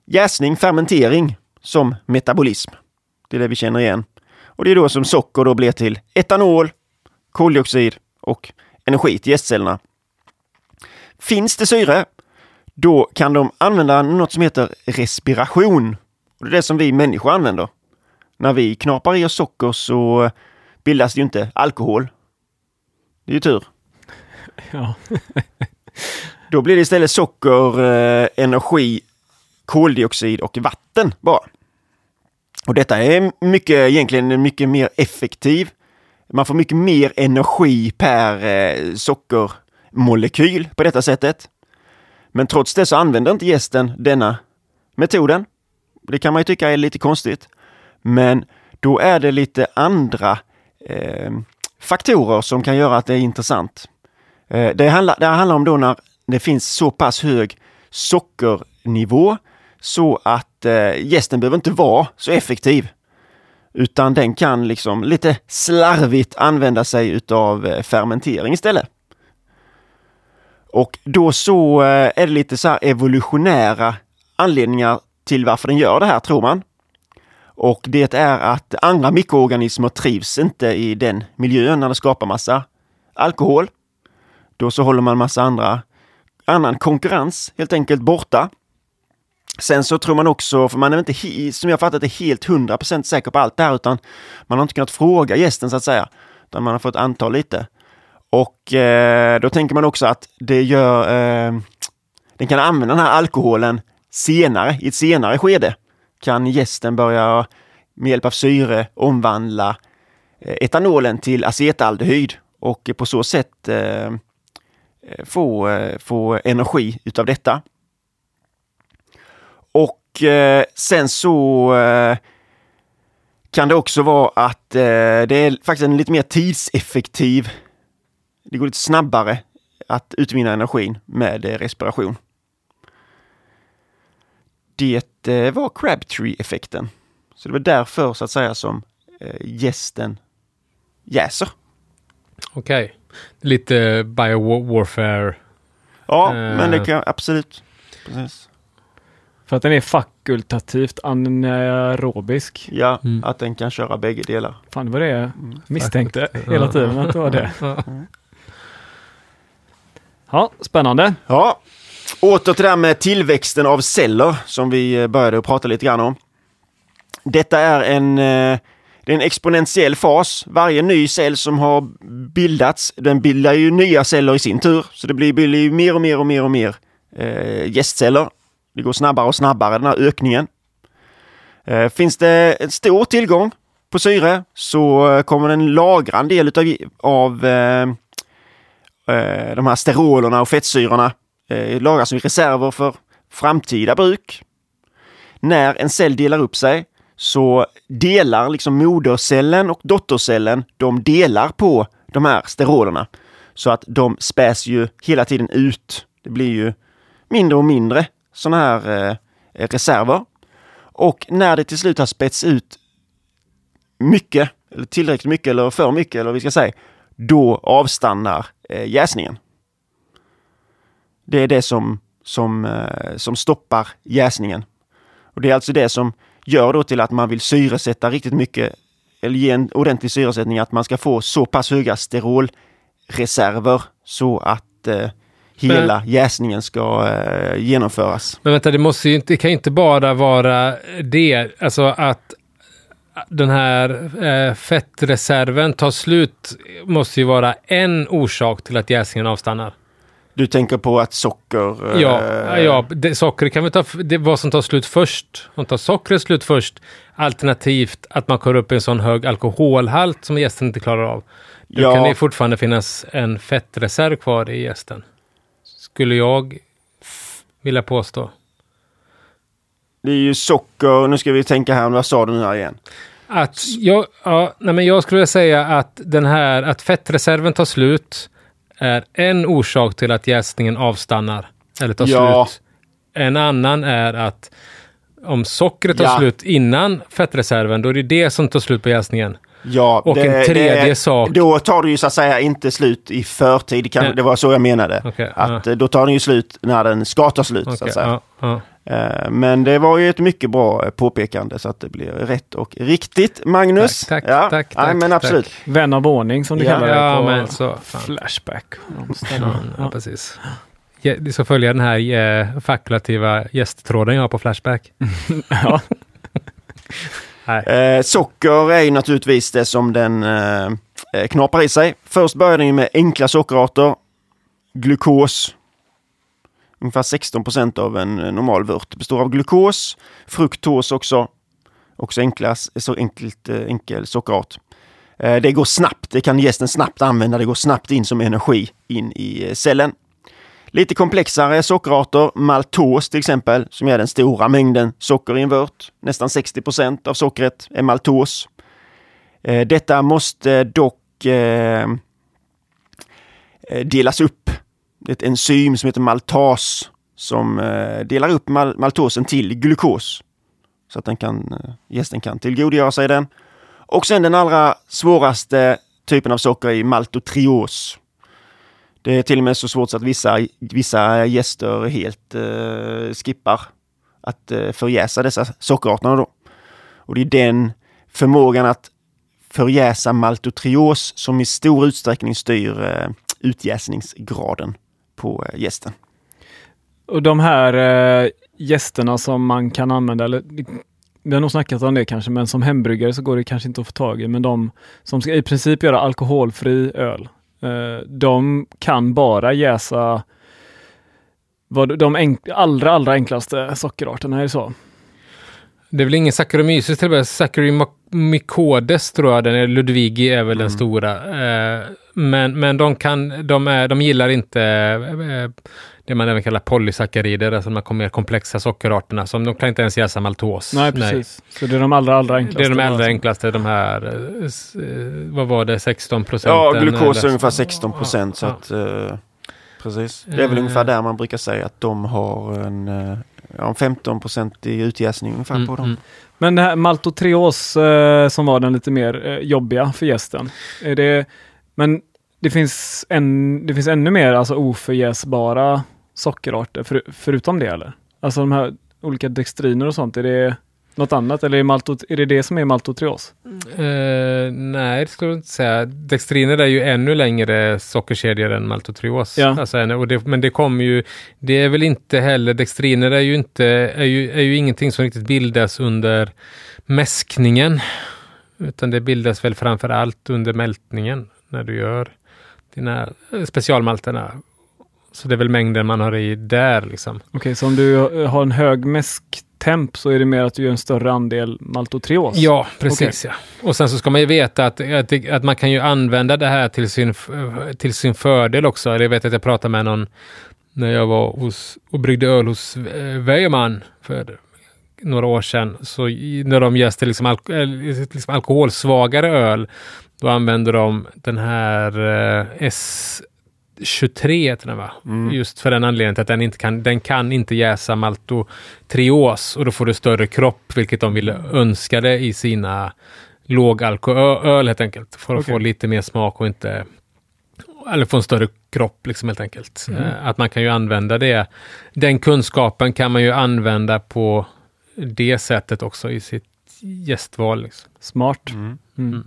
jäsning, fermentering som metabolism. Det är det vi känner igen. Och det är då som socker då blir till etanol, koldioxid och energi till gästcellerna. Finns det syre, då kan de använda något som heter respiration. Och det är det som vi människor använder. När vi knapar i oss socker så bildas det ju inte alkohol. Det är ju tur. Ja. Då blir det istället socker, eh, energi, koldioxid och vatten bara. Och detta är mycket, egentligen mycket mer effektiv. Man får mycket mer energi per eh, sockermolekyl på detta sättet. Men trots det så använder inte gästen denna metoden. Det kan man ju tycka är lite konstigt. Men då är det lite andra eh, faktorer som kan göra att det är intressant. Eh, det, handlar, det handlar om då när det finns så pass hög sockernivå så att eh, gästen behöver inte vara så effektiv. Utan den kan liksom lite slarvigt använda sig utav eh, fermentering istället. Och då så eh, är det lite så här evolutionära anledningar till varför den gör det här, tror man. Och det är att andra mikroorganismer trivs inte i den miljön när det skapar massa alkohol. Då så håller man massa andra, annan konkurrens helt enkelt borta. Sen så tror man också, för man är inte, som jag fattat det, helt hundra procent säker på allt det här, utan man har inte kunnat fråga gästen så att säga. Utan man har fått anta lite. Och eh, då tänker man också att det gör, eh, den kan använda den här alkoholen senare, i ett senare skede. Kan gästen börja med hjälp av syre omvandla eh, etanolen till acetaldehyd och på så sätt eh, eh få, eh, få energi utav detta. Och eh, sen så eh, kan det också vara att eh, det är faktiskt en lite mer tidseffektiv. Det går lite snabbare att utvinna energin med eh, respiration. Det eh, var Crabtree-effekten. Så det var därför så att säga som eh, gästen jäser. Okej. Okay. Lite biowarfare. Ja, men det kan absolut. Precis. För att den är fakultativt anaerobisk. Ja, mm. att den kan köra bägge delar. Fan, det var det jag misstänkte hela tiden att det var det. Ja, spännande. Ja, åter till det här med tillväxten av celler som vi eh, började prata lite grann om. Detta är en, eh, det är en exponentiell fas. Varje ny cell som har bildats, den bildar ju nya celler i sin tur. Så det blir, blir mer och mer och mer och mer eh, gästceller. Det går snabbare och snabbare den här ökningen. Eh, finns det en stor tillgång på syre så eh, kommer den lagra en del utav, av eh, Eh, de här sterolerna och fettsyrorna. Eh, lagras som reserver för framtida bruk. När en cell delar upp sig så delar liksom modercellen och dottercellen, de delar på de här sterolerna. Så att de späs ju hela tiden ut. Det blir ju mindre och mindre sådana här eh, reserver. Och när det till slut har spätts ut mycket, eller tillräckligt mycket eller för mycket eller vad vi ska säga, då avstannar eh, jäsningen. Det är det som, som, eh, som stoppar jäsningen. Och Det är alltså det som gör då till att man vill syresätta riktigt mycket eller ge en ordentlig syresättning, att man ska få så pass höga sterolreserver så att eh, hela men, jäsningen ska eh, genomföras. Men vänta, det, måste inte, det kan inte bara vara det, alltså att den här eh, fettreserven tar slut måste ju vara en orsak till att jäsningen avstannar. Du tänker på att socker... Eh, ja, ja det, socker kan vi ta, det, vad som tar slut först. Om tar sockret slut först, alternativt att man kommer upp i en sån hög alkoholhalt som gästen inte klarar av. Då ja. kan det fortfarande finnas en fettreserv kvar i gästen. Skulle jag vilja påstå. Det är ju socker, nu ska vi tänka här, vad sa du nu här igen? Att jag, ja, nej men jag skulle säga att den här, att fettreserven tar slut är en orsak till att jäsningen avstannar. Eller tar ja. slut. En annan är att om sockret tar ja. slut innan fettreserven, då är det det som tar slut på jäsningen. Ja, och det, en tredje det, sak. Då tar det ju så att säga inte slut i förtid. Kan, det var så jag menade. Okay, att ja. Då tar den ju slut när den ska ta slut. Okay, så att säga. Ja. Men det var ju ett mycket bra påpekande så att det blir rätt och riktigt. Magnus? Tack, tack, ja. tack, tack, men absolut. Tack. Vän av ordning som du kallar det ja, men så, Flashback. Ja, precis. Du ska följa den här äh, fakultativa gästtråden jag har på Flashback. ja. Eh, socker är ju naturligtvis det som den eh, eh knaprar i sig. Först börjar den med enkla sockerarter. Glukos. Ungefär 16 procent av en eh, normal vört består av glukos. Fruktos också. Också enklast, så enkelt, eh, enkel sockerart. Eh, det går snabbt. Det kan gästen snabbt använda. Det går snabbt in som energi in i cellen. Lite komplexare sockerarter, maltos till exempel, som är den stora mängden socker i en vört. Nästan 60 procent av sockret är maltos. Detta måste dock delas upp. Det är ett enzym som heter maltas som eh, delar upp mal maltosen till glukos. Så att den kan, eh, gästen kan tillgodogöra sig den. Och sen den allra svåraste typen av socker är maltotrios Det är till och med så svårt så att vissa, vissa gäster helt eh, skippar att eh, förjäsa dessa sockerarterna då. Och det är den förmågan att förjäsa maltotrios som i stor utsträckning styr eh, utjäsningsgraden på eh, gästen. Och de här eh, gästerna som man kan använda, eller vi har nog snackat om det kanske, men som hembryggare så går det kanske inte att få tag i. Men de som ska i princip göra alkoholfri öl, eh, de kan bara jäsa vad, de allra, allra enklaste sockerarterna, är det så? Det är väl ingen Saccharomyces till och med. Saccharomycodes tror jag den är. Ludwigi är väl mm. den stora. Eh, men, men de kan, de, är, de gillar inte eh, det man även kallar polysackarider, alltså de här mer komplexa sockerarterna. Som de kan inte ens jäsa maltos. Nej, precis. Nej. Så det är de allra, allra enklaste? Det är de allra enklaste, de här, eh, vad var det, 16 procent? Ja, glukos är ungefär 16 procent. Ja, så att, eh, precis. Det är väl ungefär där man brukar säga att de har en, ja, 15 procent i utjäsning ungefär mm, på dem. Mm. Men det här maltotreos eh, som var den lite mer eh, jobbiga för gästen. Är det, men det finns, en, det finns ännu mer alltså oförjäsbara sockerarter för, förutom det eller? Alltså de här olika dextriner och sånt, är det något annat eller är, maltot, är det det som är maltotrios? Uh, nej, det skulle jag inte säga. Dextriner är ju ännu längre sockerkedjor än maltotrios. Ja. Alltså, och det, men det kommer ju, det är väl inte heller, dextriner är ju inte, är ju, är ju ingenting som riktigt bildas under mäskningen. Utan det bildas väl framför allt under mältningen när du gör dina specialmalterna. Så det är väl mängden man har i där liksom. Okej, okay, så om du har en hög mäsktemp så är det mer att du gör en större andel maltotrios? Ja, precis. Okay. Ja. Och sen så ska man ju veta att, att, att, man kan ju använda det här till sin, till sin fördel också. Jag vet att jag pratade med någon när jag var hos och bryggde öl hos eh, Weijermann för några år sedan. Så när de jäste liksom, alk eh, liksom alkoholsvagare öl, då använder de den här eh, S 23 heter den va? Mm. Just för den anledningen att den inte kan, den kan inte jäsa maltotrios och då får du större kropp, vilket de ville önskade i sina lågalkoöl helt enkelt. För att okay. få lite mer smak och inte eller få en större kropp liksom helt enkelt. Mm. Uh, att man kan ju använda det. Den kunskapen kan man ju använda på det sättet också i sitt gästval. Liksom. Smart. Mm. Mm.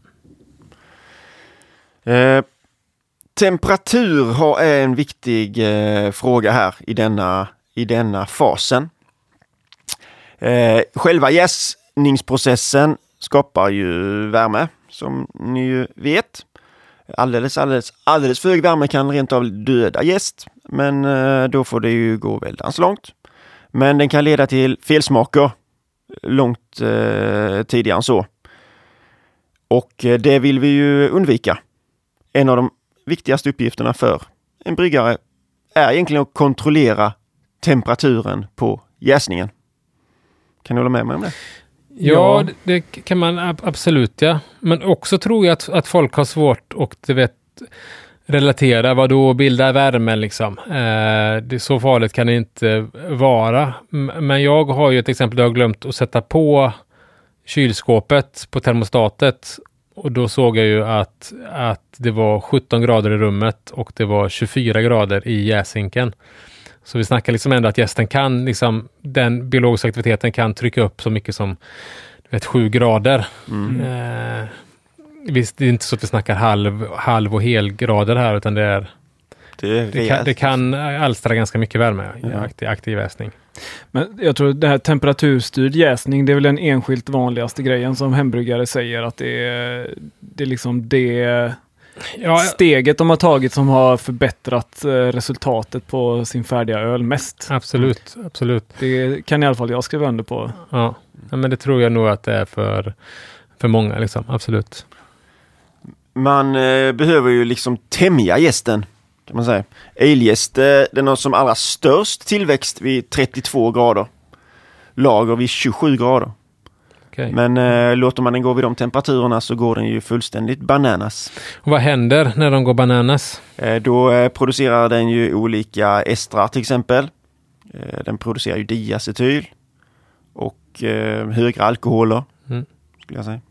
Temperatur Temperatur är en viktig eh, fråga här i denna, i denna fasen. Eh, själva jäsningsprocessen skapar ju värme, som ni ju vet. Alldeles, alldeles, alldeles för hög värme kan rent av döda gäst, men eh, då får det ju gå väldans långt. Men den kan leda till felsmaker långt eh, tidigare än så. Och eh, det vill vi ju undvika. En av de viktigaste uppgifterna för en bryggare är egentligen att kontrollera temperaturen på jäsningen. Kan du hålla med mig om det? Ja, ja. det kan man absolut ja. Men också tror jag att, att folk har svårt att vet, relatera, vad då bilda värme liksom. Eh, det, så farligt kan det inte vara. Men jag har ju ett exempel där jag glömt att sätta på kylskåpet på termostatet och då såg jag ju att, att det var 17 grader i rummet och det var 24 grader i jäsinken. Så vi snackar liksom ändå att gästen kan, liksom, den biologiska aktiviteten kan trycka upp så mycket som vet, 7 grader. Mm. Eh, visst, det är inte så att vi snackar halv, halv och helgrader här, utan det är det, det, kan, det kan alstra ganska mycket värme i aktiv, aktiv jäsning. Men jag tror det här temperaturstyrd jäsning, det är väl den enskilt vanligaste grejen som hembryggare säger att det är, det är liksom det ja, steget de har tagit som har förbättrat eh, resultatet på sin färdiga öl mest. Absolut, mm. absolut. Det kan i alla fall jag skriva under på. Ja. ja, men det tror jag nog att det är för, för många, liksom. absolut. Man eh, behöver ju liksom tämja gästen kan man säga. Älgäst, den har som allra störst tillväxt vid 32 grader. Lager vid 27 grader. Okay. Men eh, låter man den gå vid de temperaturerna så går den ju fullständigt bananas. Och vad händer när de går bananas? Eh, då eh, producerar den ju olika estrar till exempel. Eh, den producerar ju diacetyl och eh, högre alkoholer. Mm. Skulle jag säga.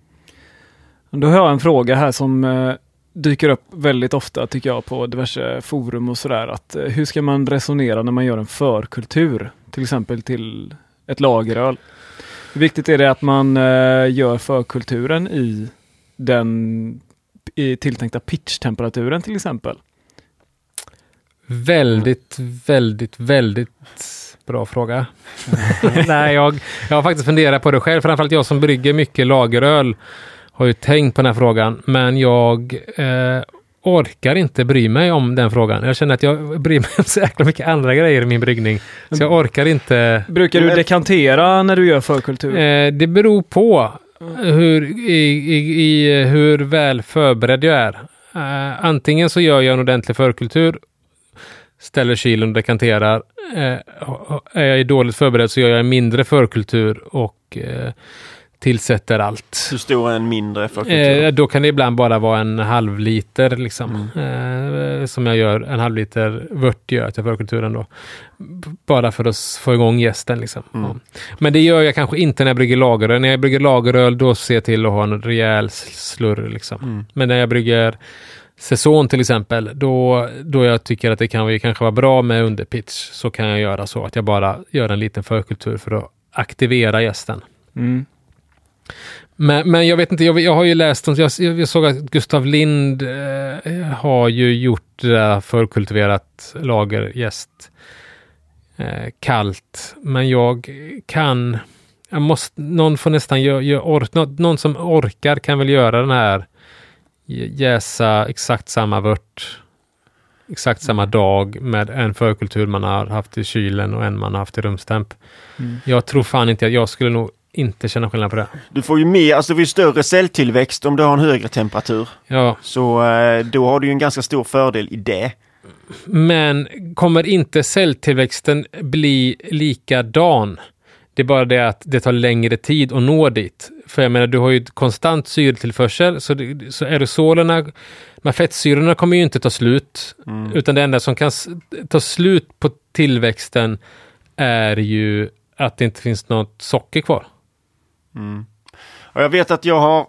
Då har jag en fråga här som eh, dyker upp väldigt ofta tycker jag på diverse forum och sådär. Att eh, hur ska man resonera när man gör en förkultur? Till exempel till ett lageröl. Hur viktigt är det att man eh, gör förkulturen i den i tilltänkta pitchtemperaturen till exempel? Väldigt, väldigt, väldigt bra fråga. Nej, jag, jag har faktiskt funderat på det själv. Framförallt jag som brygger mycket lageröl har ju tänkt på den här frågan. Men jag eh, orkar inte bry mig om den frågan. Jag känner att jag bryr mig om så jäkla mycket andra grejer i min bryggning. Så jag orkar inte. Brukar du dekantera när du gör förkultur? Eh, det beror på hur, i, i, i, hur väl förberedd jag är. Uh, antingen så gör jag en ordentlig förkultur, ställer kylen och dekanterar. Uh, är jag dåligt förberedd så gör jag en mindre förkultur och uh, tillsätter allt. Hur stor är en mindre förkultur? Eh, då kan det ibland bara vara en halv liter liksom. Mm. Eh, som jag gör, en halv liter vört gör jag till förkulturen då. Bara för att få igång gästen liksom. Mm. Ja. Men det gör jag kanske inte när jag brygger lageröl. När jag brygger lageröl då ser jag till att ha en rejäl slurr liksom. Mm. Men när jag brygger säsong till exempel, då, då jag tycker att det kan kanske vara bra med underpitch, så kan jag göra så att jag bara gör en liten förkultur för att aktivera gästen. Mm. Men, men jag vet inte, jag, jag har ju läst, jag, jag såg att Gustav Lind eh, har ju gjort det där förkultiverat lagergäst eh, kallt. Men jag kan, jag måste, någon får nästan göra, gör, ork, någon, någon som orkar kan väl göra den här jäsa exakt samma vört exakt samma dag med en förkultur man har haft i kylen och en man har haft i rumstemp. Mm. Jag tror fan inte att jag skulle nog inte känna skillnad på det. Du får ju mer, alltså det blir större celltillväxt om du har en högre temperatur. Ja. Så eh, då har du ju en ganska stor fördel i det. Men kommer inte celltillväxten bli likadan? Det är bara det att det tar längre tid att nå dit. För jag menar, du har ju konstant syretillförsel, så, det, så aerosolerna, de fettsyrorna kommer ju inte ta slut. Mm. Utan det enda som kan ta slut på tillväxten är ju att det inte finns något socker kvar. Mm. Och jag vet att jag har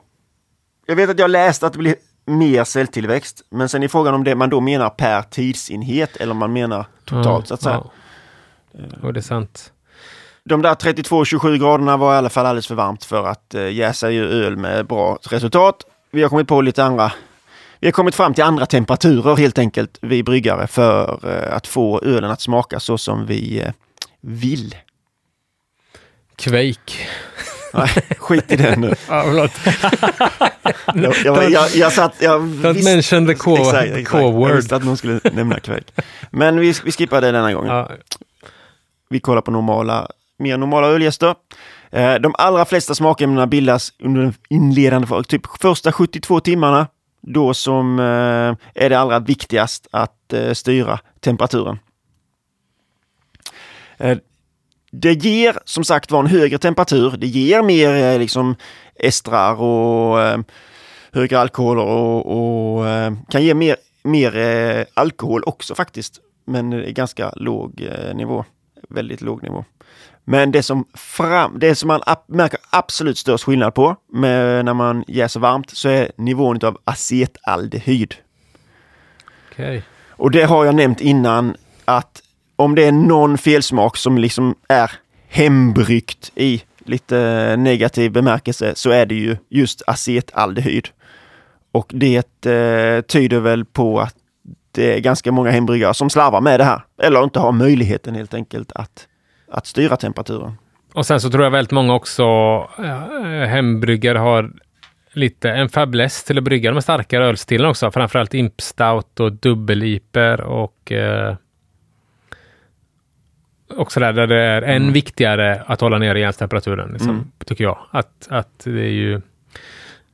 Jag vet att jag läst att det blir mer celltillväxt. Men sen är frågan om det man då menar per tidsenhet eller om man menar totalt så att säga. Ja. Och det är sant. De där 32-27 graderna var i alla fall alldeles för varmt för att äh, jäsa ju öl med bra resultat. Vi har kommit på lite andra vi har kommit fram till andra temperaturer helt enkelt, vi bryggare, för äh, att få ölen att smaka så som vi äh, vill. Quake. Nej, skit i den nu. jag, jag, jag, jag satt... Jag visst, mention the core, core word. Jag visste att någon skulle nämna Quake. Men vi, vi skippar det denna gången. Ja. Vi kollar på normala, mer normala ölgäster. Eh, de allra flesta smakämnena bildas under den inledande, typ första 72 timmarna. Då som eh, är det allra viktigast att eh, styra temperaturen. Det ger som sagt var en högre temperatur. Det ger mer eh, liksom estrar och eh, högre alkoholer och, och eh, kan ge mer, mer eh, alkohol också faktiskt. Men ganska låg eh, nivå. Väldigt låg nivå. Men det som, fram, det som man märker absolut störst skillnad på med, när man jäser varmt så är nivån av acetaldehyd. Okay. Och det har jag nämnt innan att om det är någon felsmak som liksom är hembryggt i lite negativ bemärkelse så är det ju just acetaldehyd. Och det eh, tyder väl på att det är ganska många hembryggare som slarvar med det här. Eller inte har möjligheten helt enkelt att, att styra temperaturen. Och sen så tror jag väldigt många också eh, hembryggare har lite en fäbless till att brygga de starkare ölstilen också. Framförallt impstout och dubbel-iper och eh, också där, där det är än mm. viktigare att hålla nere järnstemperaturen, liksom, mm. tycker jag. Att, att det är ju,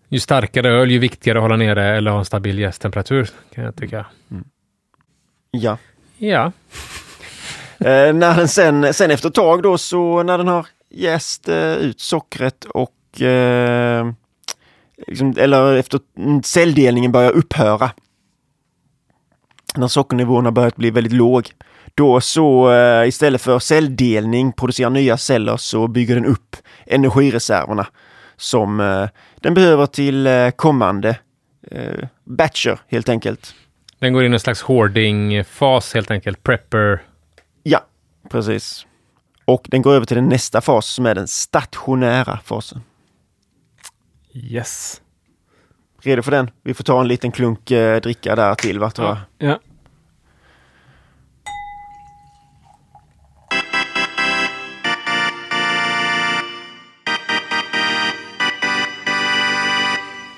ju starkare öl, ju viktigare att hålla nere eller ha en stabil jästtemperatur, kan jag tycka. Mm. Ja. Ja. eh, när den sen, sen efter ett tag då, så när den har jäst eh, ut sockret och eh, liksom, eller efter celldelningen börjar upphöra. När sockernivåerna börjat bli väldigt låg då så eh, istället för celldelning, producera nya celler, så bygger den upp energireserverna som eh, den behöver till eh, kommande batcher helt enkelt. Den går in i en slags hoarding-fas helt enkelt. Prepper. Ja, precis. Och den går över till den nästa fas som är den stationära fasen. Yes. Redo för den? Vi får ta en liten klunk eh, dricka där till va, tror jag. Ja.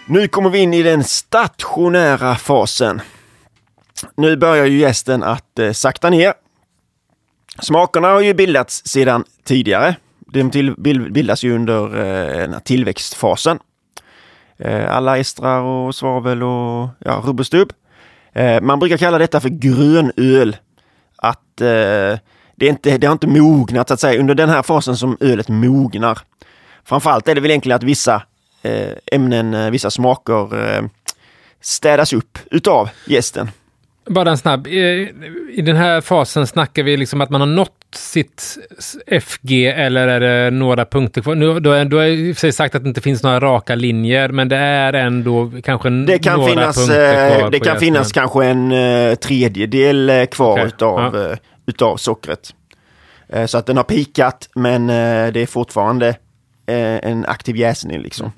Nu kommer vi in i den stationära fasen. Nu börjar ju gästen att eh, sakta ner. Smakerna har ju bildats sedan tidigare. De till, bildas ju under eh, tillväxtfasen. Eh, alla estrar och svavel och ja, rubb och stubb. Eh, man brukar kalla detta för grönöl. Att eh, det, är inte, det har inte mognat så att säga under den här fasen som ölet mognar. Framförallt är det väl egentligen att vissa ämnen, eh, vissa smaker eh, städas upp utav gästen. Bara en snabb. I, den här fasen snackar vi liksom att man har nått sitt FG eller är det några punkter kvar? Nu, då, då har jag i och för sig sagt att det inte finns några raka linjer, men det är ändå kanske det kan några finnas, punkter eh, kvar Det kan finnas jäsningen. kanske en eh, tredjedel eh, kvar Okej, utav, ja. eh, utav sockret. Eh, så att den har pikat men eh, det är fortfarande eh, en aktiv jäsning liksom.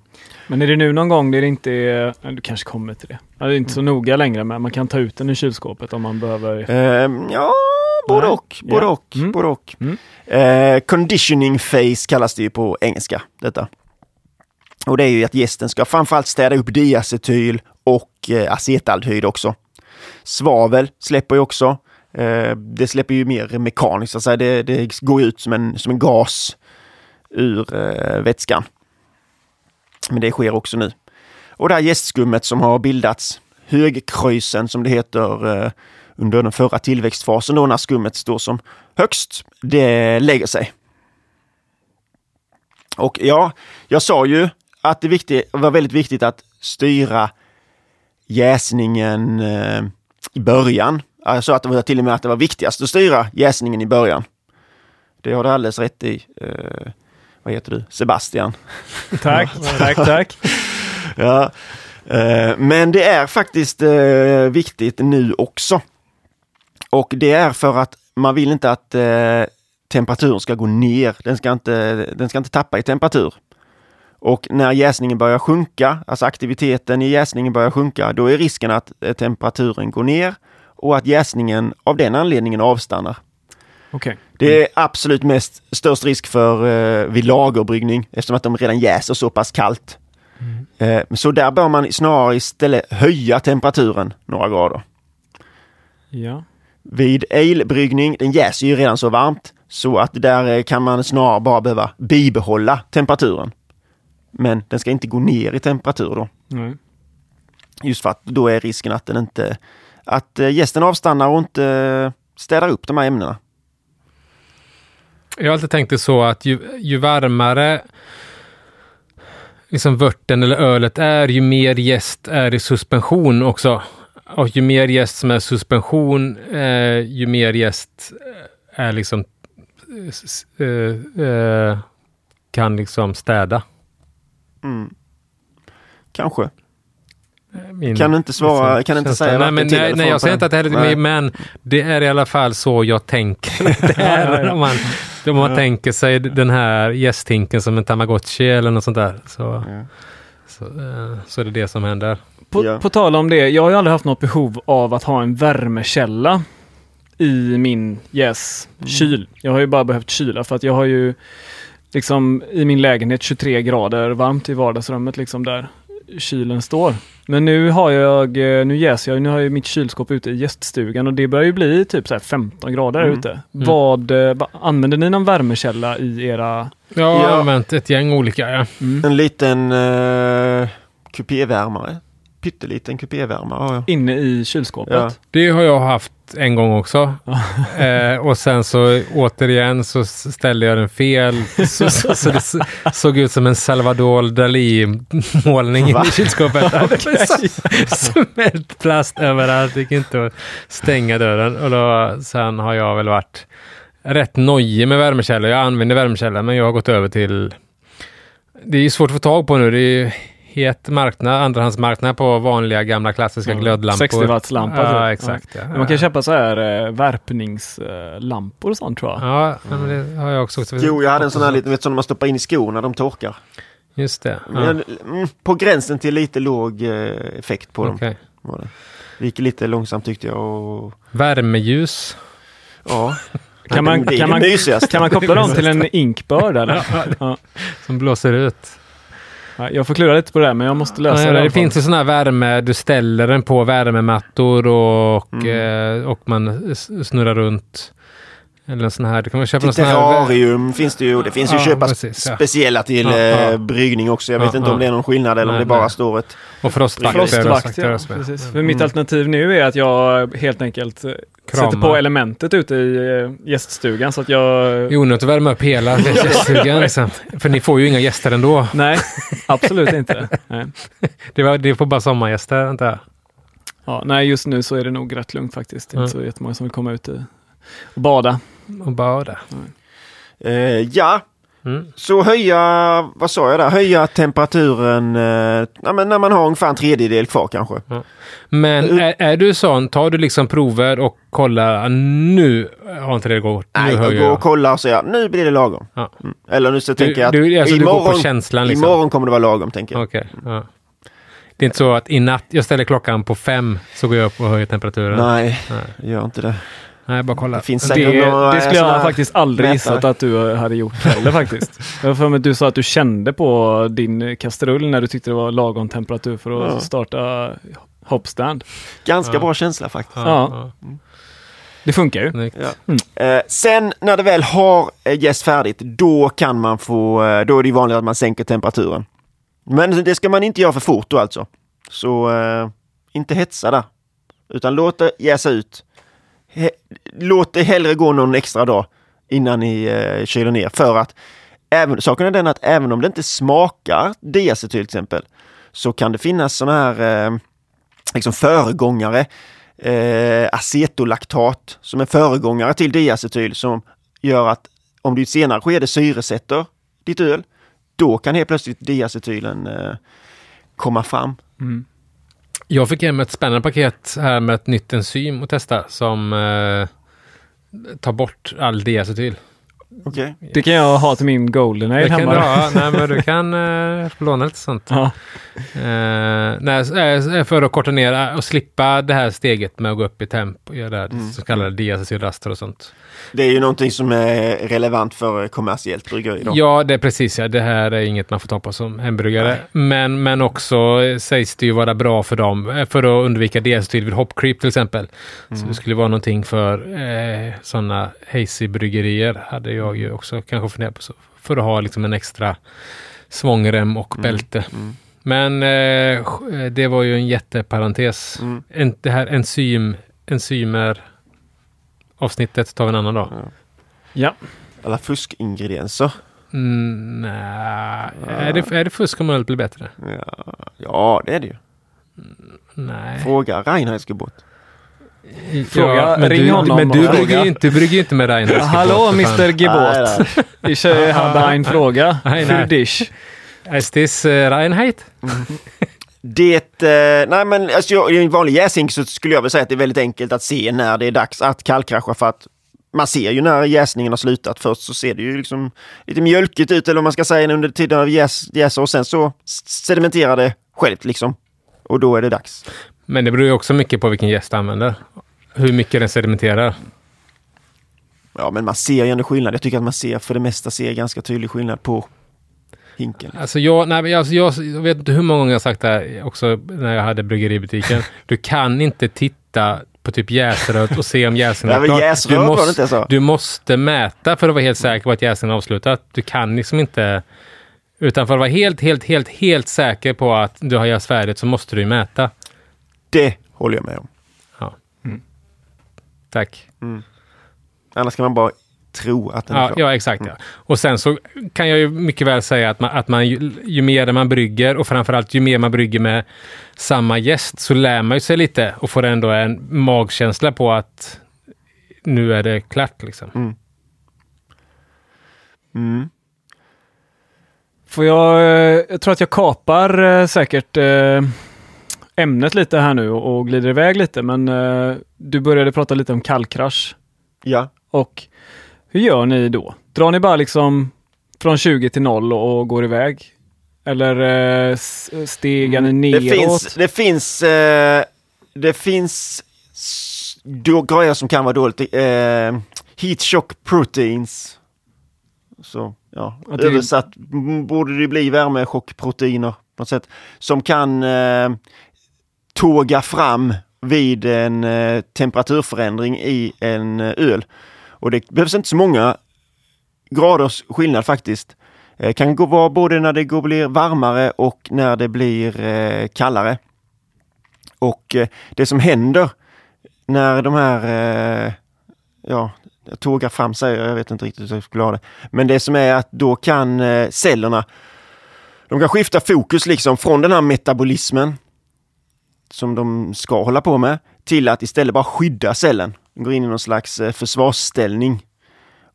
Men är det nu någon gång det är inte är, ja, du kanske kommer till det. Det är inte så noga längre men man kan ta ut den i kylskåpet om man behöver. Eh, ja, både och. Både Ja. och. Mm. Både och. Mm. Eh, conditioning phase kallas det ju på engelska. Detta. Och det är ju att gästen ska framförallt städa upp diacetyl och eh, acetaldehyd också. Svavel släpper ju också. Eh, det släpper ju mer mekaniskt, så att säga. Det, det går ut som en, som en gas ur eh, vätskan. Men det sker också nu. Och det här jästskummet som har bildats, högkröjsen som det heter eh, under den förra tillväxtfasen då när skummet står som högst, det lägger sig. Och ja, jag sa ju att det var väldigt viktigt att styra jäsningen eh, i början. Jag sa att det var till och med att det var viktigast att styra jäsningen i början. Det har du alldeles rätt i. Eh, vad heter du? Sebastian. Tack, tack, tack. Ja. Eh, Men det är faktiskt eh, viktigt nu också. Och det är för att man vill inte att eh, temperaturen ska gå ner. Den ska, inte, den ska inte tappa i temperatur. Och när jäsningen börjar sjunka, alltså aktiviteten i jäsningen börjar sjunka, då är risken att temperaturen går ner och att jäsningen av den anledningen avstannar. Okej. Det är absolut mest störst risk för eh, vid lagerbryggning eftersom att de redan jäser så pass kallt. Eh, så där bör man snarare istället höja temperaturen några grader. Ja. Vid alebryggning, den jäser ju redan så varmt så att där eh, kan man snarare bara behöva bibehålla temperaturen. Men den ska inte gå ner i temperatur då. Nej. Just för att då är risken att den inte att eh, gästen avstannar och inte eh, städar upp de här ämnena. Jag har alltid tänkt det så att ju, ju varmare liksom vörten eller ölet är, ju mer jäst är i suspension också. Och ju mer jäst som är suspension, eh, ju mer jäst är liksom eh, eh, eh, kan liksom städa. Mm. Kanske. Min, Kan du inte svara- kan du inte säga nej, men, nej, nej, jag säger inte att det här är men det är i alla fall så jag tänker. det är, om man, om man tänker sig den här jästhinken som en tamagotchi eller något sånt där. Så, Ja. så, eh, så är det det som händer. På, Ja. på tal om det, jag har ju aldrig haft något behov av att ha en värmekälla i min jäskyl. Jag har ju bara behövt kyla för att jag har ju liksom i min lägenhet 23 grader varmt i vardagsrummet liksom där kylen står. Men nu har jag, eh, nu jäser jag, nu har jag mitt kylskåp ute i gäststugan och det börjar ju bli typ så här 15 grader Mm. ute. Vad, eh, använder ni någon värmekälla i era... Jag har Ja. använt ett gäng olika. Ja. Mm. En liten uh, kupévärmare. Pytteliten kupévärmare har jag. Inne i kylskåpet? Ja. Det har jag haft en gång också. eh, och sen så återigen så ställde jag den fel. Så, så, så det såg ut som en Salvador Dalí-målning i kylskåpet. Smält plast överallt. Det gick inte att stänga dörren. Och då, sen har jag väl varit rätt nojig med värmekällor. Jag använder värmekällor men jag har gått över till... Det är ju svårt att få tag på nu. Det är het marknad, andrahandsmarknad på vanliga gamla klassiska Ja, glödlampor. 60 wattslampa. Ja, typ. exakt. Ja. Man kan köpa så här eh, värpningslampor och sånt tror jag. Ja, ja, men det har jag också. Jo, jag hade en sån här liten, vet, som man stoppar in i skon när de torkar. Just det. Ja. Men, mm, på gränsen till lite låg eh, effekt på dem. Okej. Var det. det gick lite långsamt tyckte jag. Och, Värmeljus. ja. Kan man, kan, man, kan man koppla dem till en inkbörd eller? Ja. Som blåser ut. Ja, Jag får klura lite på det här, men jag måste lösa Ja, det. det finns ju sådana här värme, du ställer den på värmemattor och, Mm. eh, och man snurrar runt. Eller sån här, du kan man köpa sån här... terrarium finns det ju. Det finns ju Ja, köpa precis, ja. speciella till Ja, ja. eh, bryggning också. Jag vet Ja, inte om det är någon skillnad eller om Nej, det bara nej. står ett... Och. Frostvakt, och ja. Precis. För Mm. mitt alternativ nu är att jag helt enkelt eh, Krama. sätter på elementet ute i eh, gäststugan så att jag... Är onödigt att värma upp hela gäststugan. Liksom. För ni får ju inga gäster ändå. Nej, absolut inte. Nej. Det, var, det får bara sommargäster, antar jag. Ja, nej, just nu så är det nog rätt lugnt faktiskt. Det är inte Ja. så jättemånga som vill komma ut i- och bada. Och bara Eh, ja, mm. så höja, vad sa jag där, höja temperaturen eh, ja, när man har ungefär en tredjedel kvar kanske. Men är, är du sån, tar du liksom prover och kollar, ah, nu har inte det gått, nu Nej, höjer jag går och jag. kollar och säger nu blir det lagom. Ja. Mm. Eller nu så Du, tänker jag att du, alltså, du går imorgon, på känslan liksom? imorgon kommer det vara lagom tänker jag. Okej. ja. Det är inte så att i natt, jag ställer klockan på fem, så går jag upp och höjer temperaturen? Nej, Nej. gör inte det. Nej, bara kolla. Det finns Det, några det skulle jag faktiskt aldrig mätare. gissat att du hade gjort heller faktiskt. Jag för mig att du sa att du kände på din kastrull när du tyckte det var lagom temperatur för att Ja. starta hopstand. Ganska Ja. bra känsla faktiskt. Ja. Det funkar ju. Ja. Eh, sen när det väl har eh, jäst färdigt, då kan man få, eh, då är det ju vanligt att man sänker temperaturen. Men det ska man inte göra för fort då alltså. Så eh, inte hetsa där. Utan låt det jäsa ut. Låt det hellre gå någon extra dag innan ni eh, kyler ner. För att även, saken är den att även om det inte smakar diacetyl till exempel, så kan det finnas sådana här eh, liksom föregångare eh, acetolaktat som är föregångare till diacetyl som gör att om du i ett senare skede syresätter ditt öl, då kan helt plötsligt diacetylen eh, komma fram. Mm. Jag fick hem ett spännande paket här med ett nytt enzym att testa som eh, tar bort all diacetyl. Okej? Det kan jag ha till min golden kan hemma. du ha. Nej, men du kan eh, låna lite sånt. Ja. Eh, nej, eh, för att korta ner eh, och slippa det här steget med att gå upp i temp och göra det här Mm. så kallade diacetylraster och sånt. Det är ju någonting som är relevant för kommersiellt bryggeri. Då. Ja, det är precis ja. Det här är inget man får ta på som hembryggare. Men, men också eh, sägs det ju vara bra för dem för att undvika diacetyl vid hopcreep till exempel. Så det skulle vara någonting för eh, sådana hazy-bryggerier hade jag ju också kanske funderat på. Så, för att ha liksom en extra svångrem och bälte. Mm. Men eh, det var ju en jätteparentes. Mm. En, det här enzym, enzymer avsnittet tar vi en annan dag. ja. Alla fuskingredienser. Mm, nej. Är, det, är det fusk om ölet blir bättre? Ja, ja, det är det ju. Nej. Fråga Reinhard Skobot. Fråga- men ring du, honom Men du brygger ju inte, brygger ju inte med Reinhardt. Hallå Mr Gebot. nej. Ich äh, habe en fråga nej. dich. Is this uh, Reinhardt? Det, eh, nej men alltså, jag- i en vanlig jäsning så skulle jag väl säga att det är väldigt enkelt att se när det är dags att kallkrascha för att man ser ju när jäsningen har slutat. Först så ser det ju liksom lite mjölkigt ut eller vad man ska säga under tiden av jäs, jäser och sen så sedimenterar det självt liksom. Och då är det dags. Men det beror ju också mycket på vilken gäst du använder. Hur mycket den sedimenterar. Ja men man ser ju ändå skillnad. Jag tycker att man ser för det mesta ser ganska tydlig skillnad på hinken. Alltså jag, nej, alltså jag, jag vet inte hur många gånger jag sagt det här också när jag hade bryggeributiken. Du kan inte titta på typ jäsröret och se om jäsningen men klar. du, måste, så. du måste mäta för att vara helt säker på att jäsningen är avslutad. Du kan liksom inte... Utan för att vara helt, helt, helt, helt säker på att du har jäst färdigt så måste du mäta. Det håller jag med om. Tack. Annars kan man bara tro att den är Ja, klar. ja, exakt. Ja. Och sen så kan jag ju mycket väl säga att man, att man ju, ju mer man brygger och framförallt ju mer man brygger med samma gäst så lär man ju sig lite och får ändå en magkänsla på att nu är det klart liksom. Mm. Får jag, eh, jag tror att jag kapar eh, säkert eh, ämnet lite här nu och glider iväg lite, men eh, du började prata lite om kallkrasch. Ja. Och hur gör ni då? Drar ni bara liksom från 20 till 0 och går iväg? Eller eh, stegar ni neråt? Det finns, det finns, eh, det finns då, grejer som kan vara dåligt. Eh, heat shock proteins. Så, ja, Att det- översatt borde det bli värmechockproteiner på något sätt. Som kan eh, tåga fram vid en eh, temperaturförändring i en eh, öl. Och det behövs inte så många graders skillnad faktiskt. Eh, kan gå vara både när det går, blir varmare och när det blir eh, kallare. Och eh, det som händer när de här, eh, ja, tågar fram sig, jag vet inte riktigt hur jag skulle ha det. Men det som är att då kan eh, cellerna, de kan skifta fokus liksom från den här metabolismen som de ska hålla på med till att istället bara skydda cellen. De går in i någon slags eh, försvarsställning.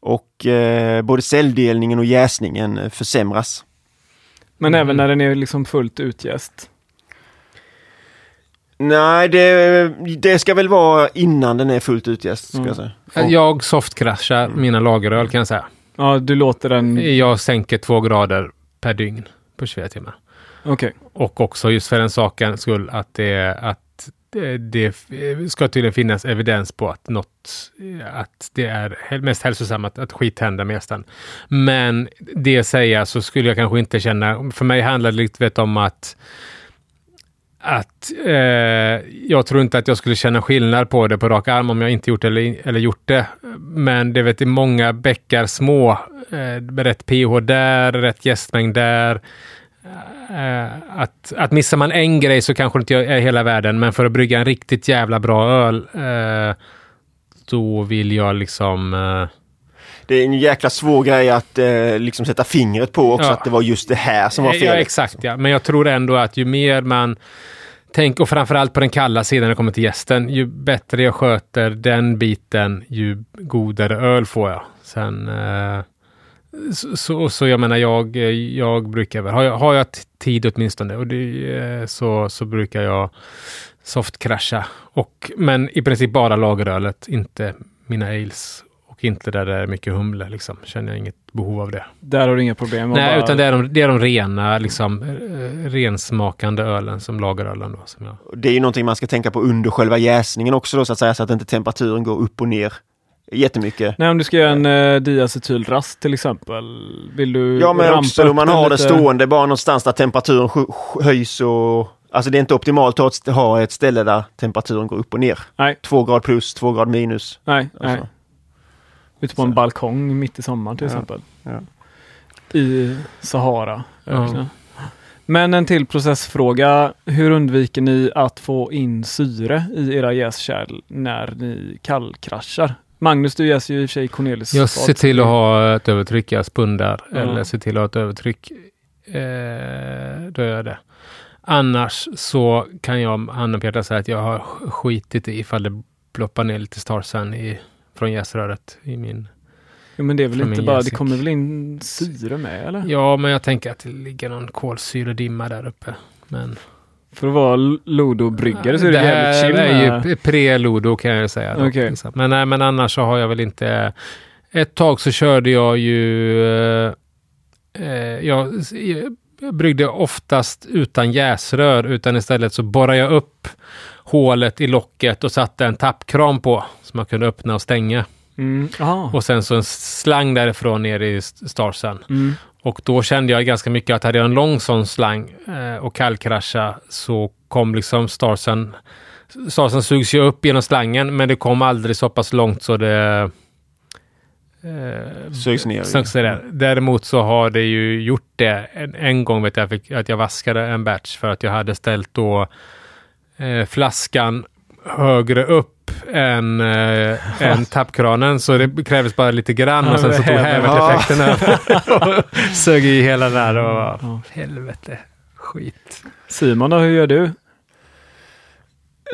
Och eh, både celldelningen och jäsningen eh, försämras. Men Mm. även när den är liksom fullt utjäst? Nej, det, det ska väl vara innan den är fullt utjäst. Ska Mm. jag säga. Jag softkraschar mina lageröl kan jag säga. Ja, du låter den... Jag sänker två grader per dygn på 24 timmar. Okay. Och också just för den saken skull att det, att det, ska tydligen finnas evidens på att något, att det är mest hälsosamt att, att skit händer med gästen. Men det säga så skulle jag kanske inte känna, för mig handlar det lite vet, om att att eh, jag tror inte att jag skulle känna skillnad på det på rak arm om jag inte gjort det eller, eller gjort det. Men det vet, är många bäckar små. Eh, rätt pH där, rätt gästmängd där. Eh, att, att missar man en grej så kanske det inte är hela världen, men för att brygga en riktigt jävla bra öl, eh, då vill jag liksom... Eh, Det är en jäkla svår grej att liksom sätta fingret på också, Ja. att det var just det här som var fel. Ja, exakt. Ja. Men jag tror ändå att ju mer man tänker, och framförallt på den kalla sidan när det kommer till gästen, ju bättre jag sköter den biten, ju godare öl får jag. Sen... Eh, så, så, så jag menar, jag, jag brukar väl, har jag, har jag tid åtminstone, och det, eh, så, så brukar jag softkrascha. Och, men i princip bara lagerölet, inte mina ales. Och inte där det är mycket humle, liksom. Känner jag inget behov av det. Där har du inga problem? Nej, bara- utan det är de, det är de rena, liksom, eh, rensmakande ölen som lagerölen. Då, som jag. Det är ju någonting man ska tänka på under själva jäsningen också då, så att säga, så att inte temperaturen går upp och ner jättemycket. Nej, om du ska göra en uh, diacetylrast till exempel. Vill du Ja, men rampa också om man har det lite? stående bara någonstans där temperaturen höjs och... Alltså det är inte optimalt att ha ett- ställe där temperaturen går upp och ner. Nej. Två grad plus, två grad minus. Nej, nej. Alltså. Ute på en balkong mitt i sommaren till Ja, exempel. ja. I Sahara. Ja. Men en till processfråga. Hur undviker ni att få in syre i era jäskärl när ni kallkraschar? Magnus, du jäser ju i och för sig Cornelis. jag ser till att ha ett övertryck, jag spundar, Ja. eller ser till att ha ett övertryck. Eh, då gör jag det. Annars så kan jag, handen på hjärtat, säga att jag har skitit i ifall det ploppar ner lite Starsun i, från jäsröret i min... Jo, men det är väl inte bara, det jäsik. kommer väl in syre med eller? Ja, men jag tänker att det ligger någon kolsyredimma där uppe. Men För att vara Lodo-bryggare så är det, det jävligt chill här är ju pre-Ludo kan jag säga. Okej. liksom. Men, nej, men annars så har jag väl inte... Ett tag så körde jag ju... Eh, eh, jag, jag bryggde oftast utan jäsrör, utan istället så borrade jag upp hålet i locket och satte en tappkran på som man kunde öppna och stänga. Mm. Och sen så en slang därifrån ner i Starsen. Mm. Och då kände jag ganska mycket att hade jag en lång sån slang eh, och kallkrascha så kom liksom Starsen Starsen sugs ju upp genom slangen men det kom aldrig så pass långt så det eh, Sögs ner. sögs där. Däremot så har det ju gjort det. En, en gång vet jag fick, att jag vaskade en batch för att jag hade ställt då eh, flaskan högre upp än, eh, än tappkranen så det krävdes bara lite grann och sen så tog hävereffekten över och sög i hela där och helvete skit. Simon då, hur gör du?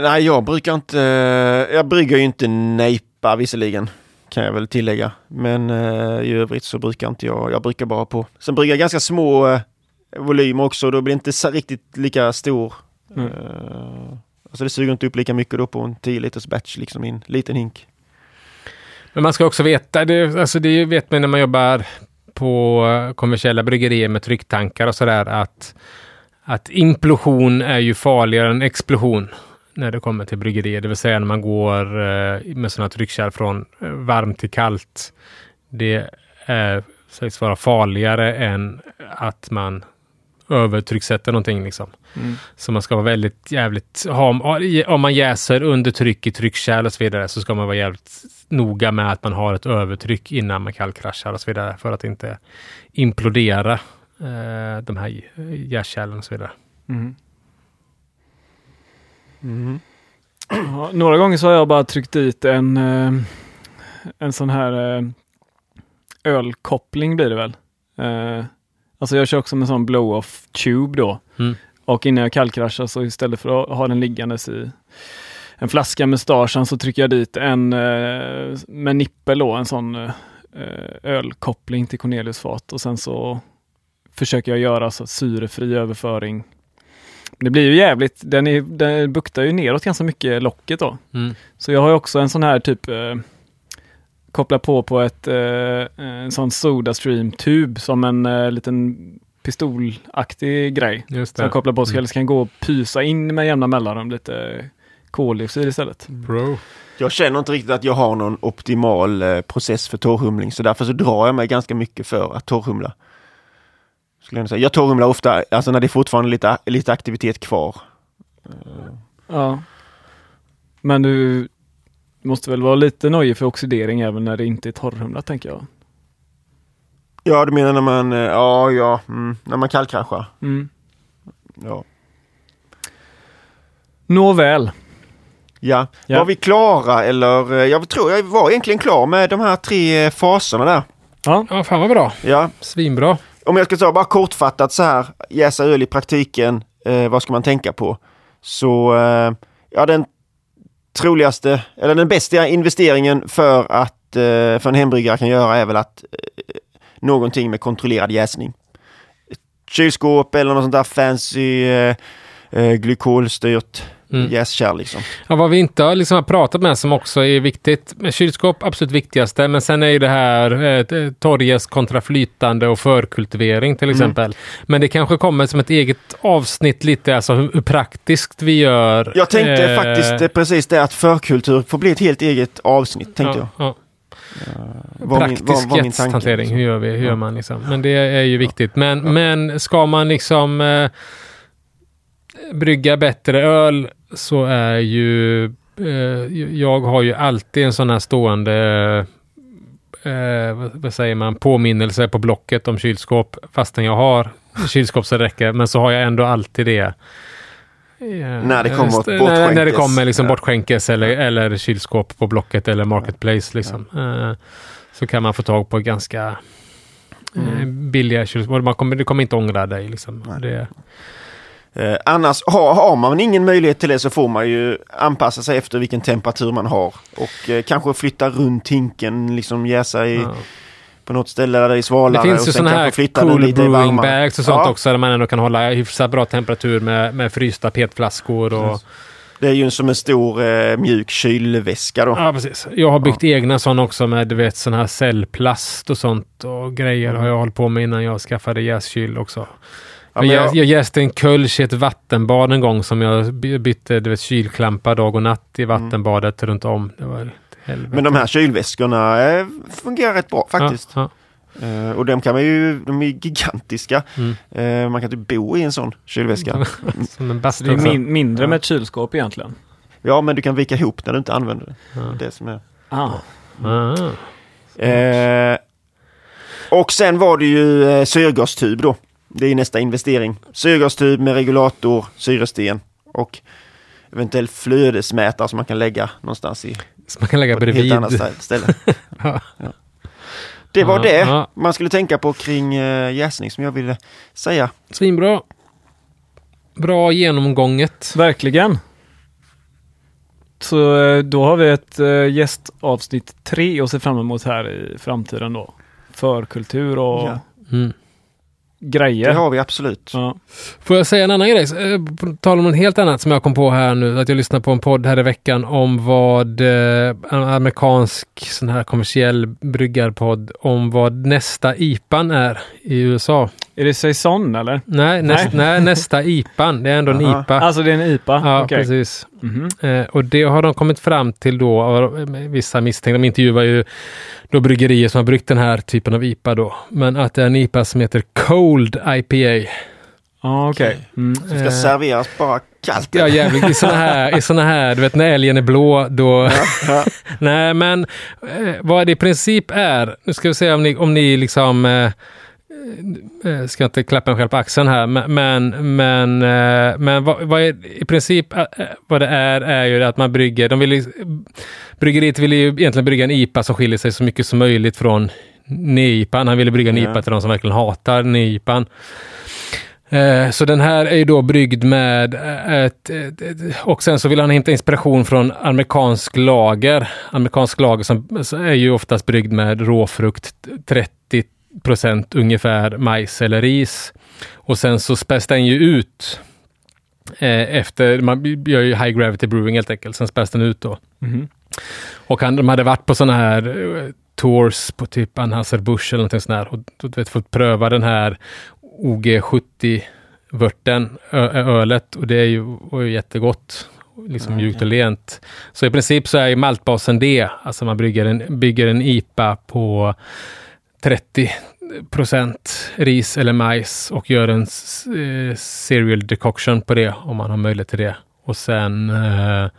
Nej, jag brukar inte... Jag brygger ju inte nejpa visserligen. Kan jag väl tillägga. Men eh, i övrigt så brukar inte jag... Jag brukar bara på... Sen brygger jag ganska små... eh, volym också. Då blir det inte så- riktigt lika stor. Mm. Eh, alltså det suger inte upp lika mycket då på en 10 liters batch liksom i en liten hink. Men man ska också veta, det, alltså det vet man när man jobbar på kommersiella bryggerier med trycktankar och sådär, att, att implosion är ju farligare än explosion när det kommer till bryggerier. Det vill säga när man går eh, med sådana tryckkärl från eh, varmt till kallt. Det är, sägs vara farligare än att man övertrycksätter någonting. Liksom. Mm. Så man ska vara väldigt jävligt, ha, om man jäser under tryck i tryckkärl och så vidare så ska man vara jävligt noga med att man har ett övertryck innan man kallkraschar och så vidare för att inte implodera eh, de här jäskärlen och så vidare. Mm. Ja, några gånger så har jag bara tryckt dit en, eh, en sån här eh, ölkoppling blir det väl. Eh, alltså jag kör också med sån blow-off tube då. Mm. Och innan jag kallkraschar så istället för att ha den liggandes i en flaska med starsan så trycker jag dit en eh, med nippel då, en sån eh, ölkoppling till Cornelius fat och sen så försöker jag göra så syrefri överföring. Det blir ju jävligt, den, är, den buktar ju neråt ganska mycket locket då. Mm. Så jag har också en sån här typ eh, koppla på på ett eh, en sån Sodastream-tub som en eh, liten pistolaktig grej. Just Som jag det. kopplar på så Mm. jag kan gå och pysa in med jämna mellanrum lite koldioxid istället. Bro. Jag känner inte riktigt att jag har någon optimal eh, process för torrhumling så därför så drar jag mig ganska mycket för att torrhumla. Skulle jag, säga. jag torrhumlar ofta, alltså när det är fortfarande lite, lite aktivitet kvar. Ja. Men du måste väl vara lite nöjd för oxidering även när det inte är torrhumlat tänker jag. Ja, du menar när man, eh, ja, ja, mm, när man kallkraschar. Mm. Ja. Nåväl. Ja. Ja. var vi klara eller? eh, Jag tror jag var egentligen klar med de här tre eh, faserna där. Ja. Ja, fan vad bra. Ja, Svinbra. om jag ska ta bara kortfattat så här, jäsa öl i praktiken, eh, vad ska man tänka på? Så, eh, ja den troligaste, eller den bästa investeringen för att, eh, för en hembryggare kan göra är väl att eh, någonting med kontrollerad jäsning. Kylskåp eller något sånt där fancy eh, eh, eh, glykolstyrt Mm. jäskärl liksom. Ja, vad vi inte har liksom pratat med som också är viktigt. Kylskåp, absolut viktigaste. Men sen är ju det här eh, torrjäst kontra flytande och förkultivering till exempel. Men det kanske kommer som ett eget avsnitt lite, alltså hur, hur praktiskt vi gör. Jag tänkte eh, faktiskt eh, precis det att förkultur får bli ett helt eget avsnitt tänkte ja, jag. Ja. Var min- Praktisk var- var min tanke, jästhantering, liksom. hur gör vi? Hur Ja. gör man liksom? Men det är ju viktigt. Men, men ska man liksom eh, brygga bättre öl så är ju... Eh, jag har ju alltid en sån här stående... Eh, vad, vad säger man? Påminnelse på blocket om kylskåp. Fastän jag har kylskåp så räcker. Men så har jag ändå alltid det. Eh, När det kommer åt när, när det bortskänkes. kommer liksom Ja. bortskänkes eller, eller kylskåp på Blocket eller Marketplace. Liksom. Eh, så kan man få tag på ganska eh, billiga kylskåp. Man kommer, du kommer inte ångra dig. Liksom. Det, Eh, annars har, har man ingen möjlighet till det så får man ju anpassa sig efter vilken temperatur man har. Och eh, kanske flytta runt hinken, liksom jäsa i, ja. på något ställe där det är svalare. det finns ju sådana här cool brewing bags och sånt Ja. också. Där man ändå kan hålla hyfsat bra temperatur med, med frysta petflaskor. Och, Det är ju som en stor eh, mjuk kylväska då. Ja, precis. Jag har byggt egna sådana också med du vet sån här cellplast och sånt och grejer har jag hållit på med innan jag skaffade jäskyl också. Ja, jag, men jag, jäste en kölsch i ett vattenbad en gång som jag by- bytte du vet, kylklampar dag och natt i vattenbadet runt om. Det var helvete. men de här kylväskorna eh, fungerar rätt bra faktiskt. Ja, Eh, och de kan man ju, de är gigantiska. Mm. Eh, man kan typ bo i en sån kylväska. ja. Som en bastu. det är min, mindre Ja. med ett kylskåp egentligen. ja, men du kan vika ihop när du inte använder det. Ja. Det som är. Ah. Ah. Eh, och sen var det ju eh, syrgastub då. Det är nästa investering. Syrgastub med regulator, syresten och eventuellt flödesmätare som man kan lägga någonstans i Som man kan lägga på ett helt bredvid. annat stä- ställe. Ja. Ja. Det var Ja, det ja. man skulle tänka på kring eh, jäsning som jag ville säga. Svinbra. Bra genomgånget. Verkligen. Så eh, då har vi ett eh, gästavsnitt tre att se fram emot här i framtiden då. Förkultur och Ja. Mm. Grejer. Det har vi absolut. Ja. Får jag säga en annan grej? Eh, På tal om något helt annat som jag kom på här nu. Att jag lyssnade på en podd här i veckan om vad eh, en amerikansk sån här kommersiell bryggarpodd om vad nästa IPAN är i USA. Är det Saison eller? Nej, näst, nej. nästa IPAN. Det är ändå en Aha. IPA. Alltså det är en IPA? ja, Okej. precis. Mhm. Eh, och det har de kommit fram till då, eh, vissa misstänkta, de intervjuar ju då bryggerier som har bryggt den här typen av IPA då. Men att det är en IPA som heter Cold IPA. Ja, okej. Mm. Ska Eh, serveras bara kallt. Ja, jävligt. I såna här, i såna här, du vet när älgen är blå, då... Ja. Nej, men eh, vad det i princip är, nu ska vi se om ni, om ni liksom... Eh, ska inte klappa mig själv på axeln här, men, men, men, eh, vad, vad är, i princip eh, eh, vad det är, är ju att man brygger, de vill, ju- bryggeriet vill ju egentligen brygga en IPA som skiljer sig så mycket som möjligt från NE-IPAn. Han ville brygga en. IPA till de som verkligen hatar NE-IPAn. Eh, Så den här är ju då bryggd med eh, ett. Och sen så vill han hämta inspiration från amerikansk lager. Amerikansk lager som är ju oftast bryggd med råfrukt, 30 procent ungefär majs eller ris. Och sen så späs den ju ut eh, efter, man gör ju high gravity brewing helt enkelt, sen späs den ut då. Mhm. Och han, de hade varit på sådana här eh, tours på typ Anheuser-Busch eller någonting sånt där och vet, fått pröva den här OG70-vörten, ö- ölet, och det är ju, var ju jättegott. Liksom mjukt och lent. Så i princip så är ju maltbasen det. Alltså man bygger en, bygger en IPA på 30 procent ris eller majs och gör en eh, cereal decoction på det om man har möjlighet till det. Och sen eh,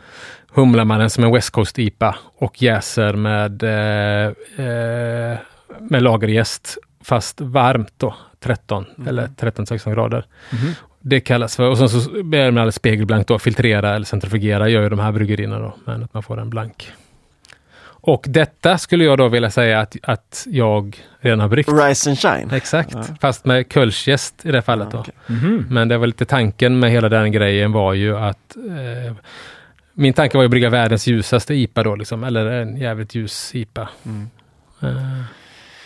humlar man den som en West Coast IPA och jäser med, eh, eh, med lagerjäst fast varmt då, 13 eller 13-16 grader. Mhm. Det kallas för, och sen så blir det alldeles spegelblankt då, filtrera eller centrifugera gör ju de här bryggerierna då, men att man får en blank. Och detta skulle jag då vilja säga att, att jag redan har bryggt. Rise and shine. Exakt, Ja. fast med kölschjäst i det fallet Ja, då. okej. Mhm. Men det var lite tanken med hela den grejen var ju att eh, min tanke var ju att brygga världens ljusaste IPA då, liksom, eller en jävligt ljus IPA. Mm. Eh,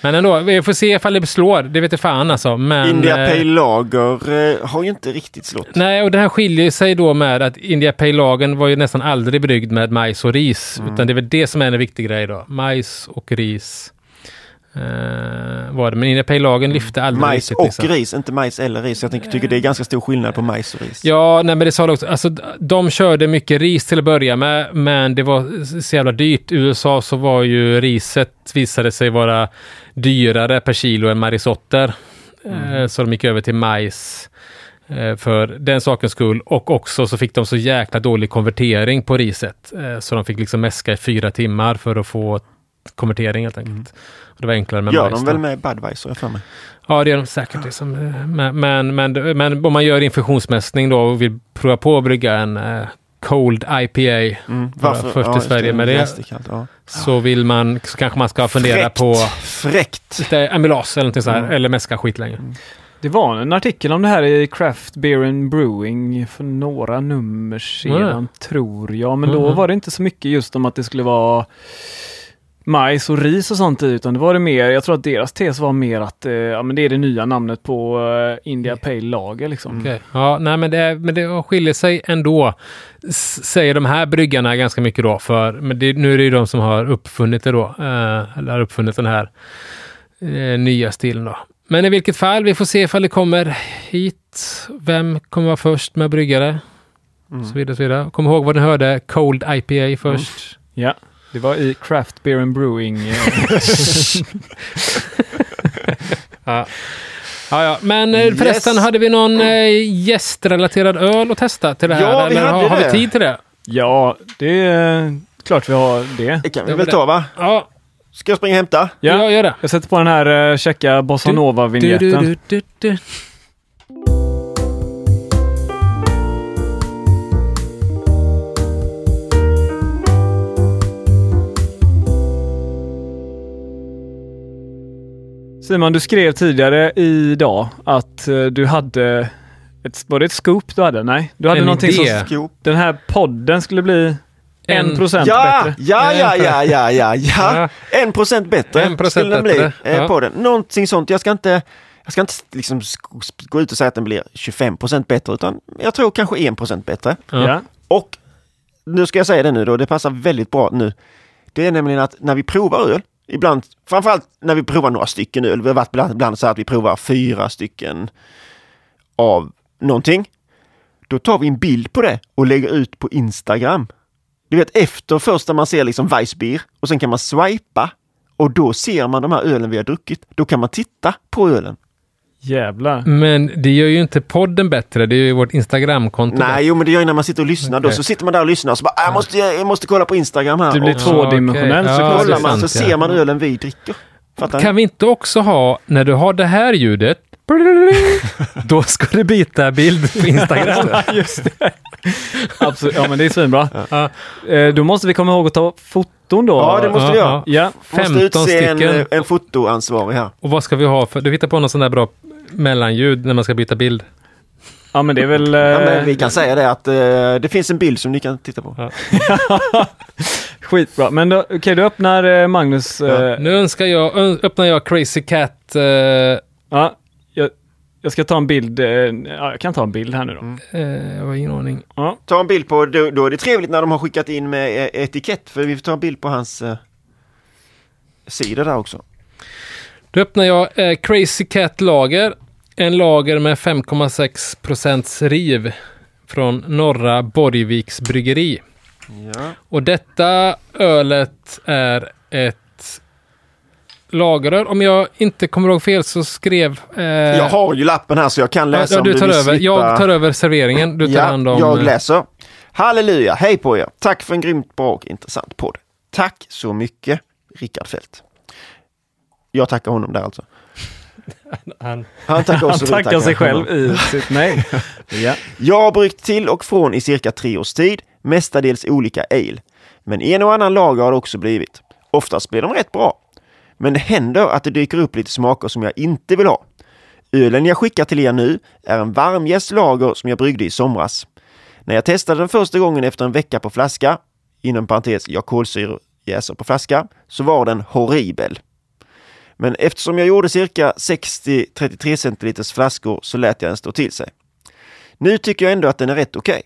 men ändå, vi får se ifall det slår. Det vet jag fan alltså. Men, India eh, Pale Lager eh, har ju inte riktigt slått. Nej, och det här skiljer sig då med att India Pale Lagen var ju nästan aldrig bryggd med majs och ris. Mm. Utan det är väl det som är en viktig grej då. Majs och ris. Eh, var det. Men India Pale Lagen lyfte aldrig Majs riktigt. och liksom. ris, inte majs eller ris. Jag tänker, tycker det är ganska stor skillnad på majs och ris. Ja, nej, men det sa du också. Alltså, de körde mycket ris till att börja med, men det var så jävla dyrt. I USA så var ju riset, visade sig vara dyrare per kilo än marisotter. Eh, Så de gick över till majs eh, för den sakens skull. Och också så fick de så jäkla dålig konvertering på riset. Så de fick liksom mäska i fyra timmar för att få konvertering helt enkelt. Och det var enklare med Gör de väl med Budweiser, jag för mig. Ja, det gör de säkert. Liksom. eh, Men, men, men, men om man gör infusionsmässning då och vill prova på att brygga en eh, Cold IPA Mm. Vara först i just Sverige med det. Ja. så vill man, så kanske man ska fundera Fräckt. på Fräckt! lite amylas eller någonting så här, Mm. eller mäska skit länge. Det var en artikel om det här i Craft Beer and Brewing för några nummer sedan, tror jag. Men då Mhm. var det inte så mycket just om att det skulle vara majs och ris och sånt i, utan det var det mer, jag tror att deras tes var mer att eh, ja, men det är det nya namnet på eh, India Pale Lager liksom. Okej. Ja, nej, men det, men det skiljer sig ändå, s- säger de här bryggarna ganska mycket då. För, men det, nu är det ju de som har uppfunnit det då, eh, eller har uppfunnit den här eh, nya stilen då. Men i vilket fall, vi får se ifall det kommer hit. Vem kommer vara först med bryggare? Mm. Så vidare, så vidare. Kom ihåg vad ni hörde, Cold IPA först. Ja, det var i Craft Beer and Brewing. eh, Ja. Ja, ja. Men eh, Yes. förresten, hade vi någon eh, gästrelaterad öl att testa till det här? Ja, vi eller hade har, har vi det. tid till det? ja, det är klart vi har det. Det kan vi Det väl det. ta va? Ja, Ska jag springa och hämta? Ja, jag gör det. jag sätter på den här uh, checka Bossa Du, Nova-vinjetten. Simon, du skrev tidigare idag att eh, du hade ett, var det ett scoop du hade? Nej, du hade En någonting idé. som Scoop. den här podden skulle bli En- en procent Ja, bättre. ja, ja, ja, ja, ja, ja. En procent bättre En procent skulle den bli bättre, eh, ja. på den. Någonting sånt. Jag ska inte jag ska inte liksom gå ut och säga att den blir 25% bättre, utan jag tror kanske 1% bättre. Ja. Ja. Och nu ska jag säga det nu då, det passar väldigt bra nu. Det är nämligen att när vi provar öl, ibland, framförallt när vi provar några stycken öl, vi har varit ibland, ibland så här att vi provar fyra stycken av någonting. Då tar vi en bild på det och lägger ut på Instagram. Du vet efter första man ser liksom Weissbier och sen kan man swipa och då ser man de här ölen vi har druckit. Då kan man titta på ölen. Jävlar. Men det gör ju inte podden bättre. Det är ju vårt Instagramkonto. Nej, jo men det gör ju när man sitter och lyssnar. Då Okej. så sitter man där och lyssnar och så bara, "Ah, jag måste, jag måste kolla på Instagram här. Det blir tvådimensionellt så Ja, är kollar man så sant, ser man ölen vi dricker. Fattar ni? Kan vi inte också ha, när du har det här ljudet, då ska du byta bild på Instagram. Just det. Absolut. Ja, men det är svinbra. Ja. Eh, Då måste vi komma ihåg att ta foton då. Ja, det måste vi göra. Ja, Måste 15 utse en, stycken. eh, en fotoansvarig här. Och vad ska vi ha för, du hittar på något sånt där bra mellanljud när man ska byta bild. ja men det är väl... Ja, eh, men vi kan säga det att eh, det finns en bild som ni kan titta på. Skitbra. Men då, okej, då öppnar eh, Magnus... eh, Nu önskar jag, öppnar jag Crazy Cat. eh, Ja, jag, ska ta en bild. eh, Ja, jag kan ta en bild här nu då. Mm. eh, jag har ingen aning. Ja. Ta en bild på, då, då är det trevligt när de har skickat in med eh, etikett för vi får ta en bild på hans eh, sida där också. Då öppnar jag eh, Crazy Cat Lager. En lager med 5,6 procents riv från Norra Borgviks bryggeri. Ja. Och detta ölet är ett lageröl. Om jag inte kommer ihåg fel så skrev... Eh, Jag har ju lappen här så jag kan läsa ja, du du tar vill över. slippa... Jag tar över serveringen. Du tar ja, hand om... jag läser. Halleluja, hej på er! Tack för en grymt bra och intressant podd. Tack så mycket, Rickard Fält. Jag tackar honom där alltså. Han, Han tackar Han också. vi tackar sig honom. själv i sitt mail. Ja. Jag har bryggt till och från i cirka tre års tid, mestadels olika ale. Men en och annan lager har det också blivit. Oftast blir de rätt bra. Men det händer att det dyker upp lite smaker som jag inte vill ha. Ölen jag skickar till er nu är en varmjäst lager som jag bryggde i somras. När jag testade den första gången efter en vecka på flaska, inom parentes jag kolsyrejäser på flaska, så var den horribel. Men eftersom jag gjorde cirka 60-33 centiliters flaskor så lät jag den stå till sig. Nu tycker jag ändå att den är rätt okej.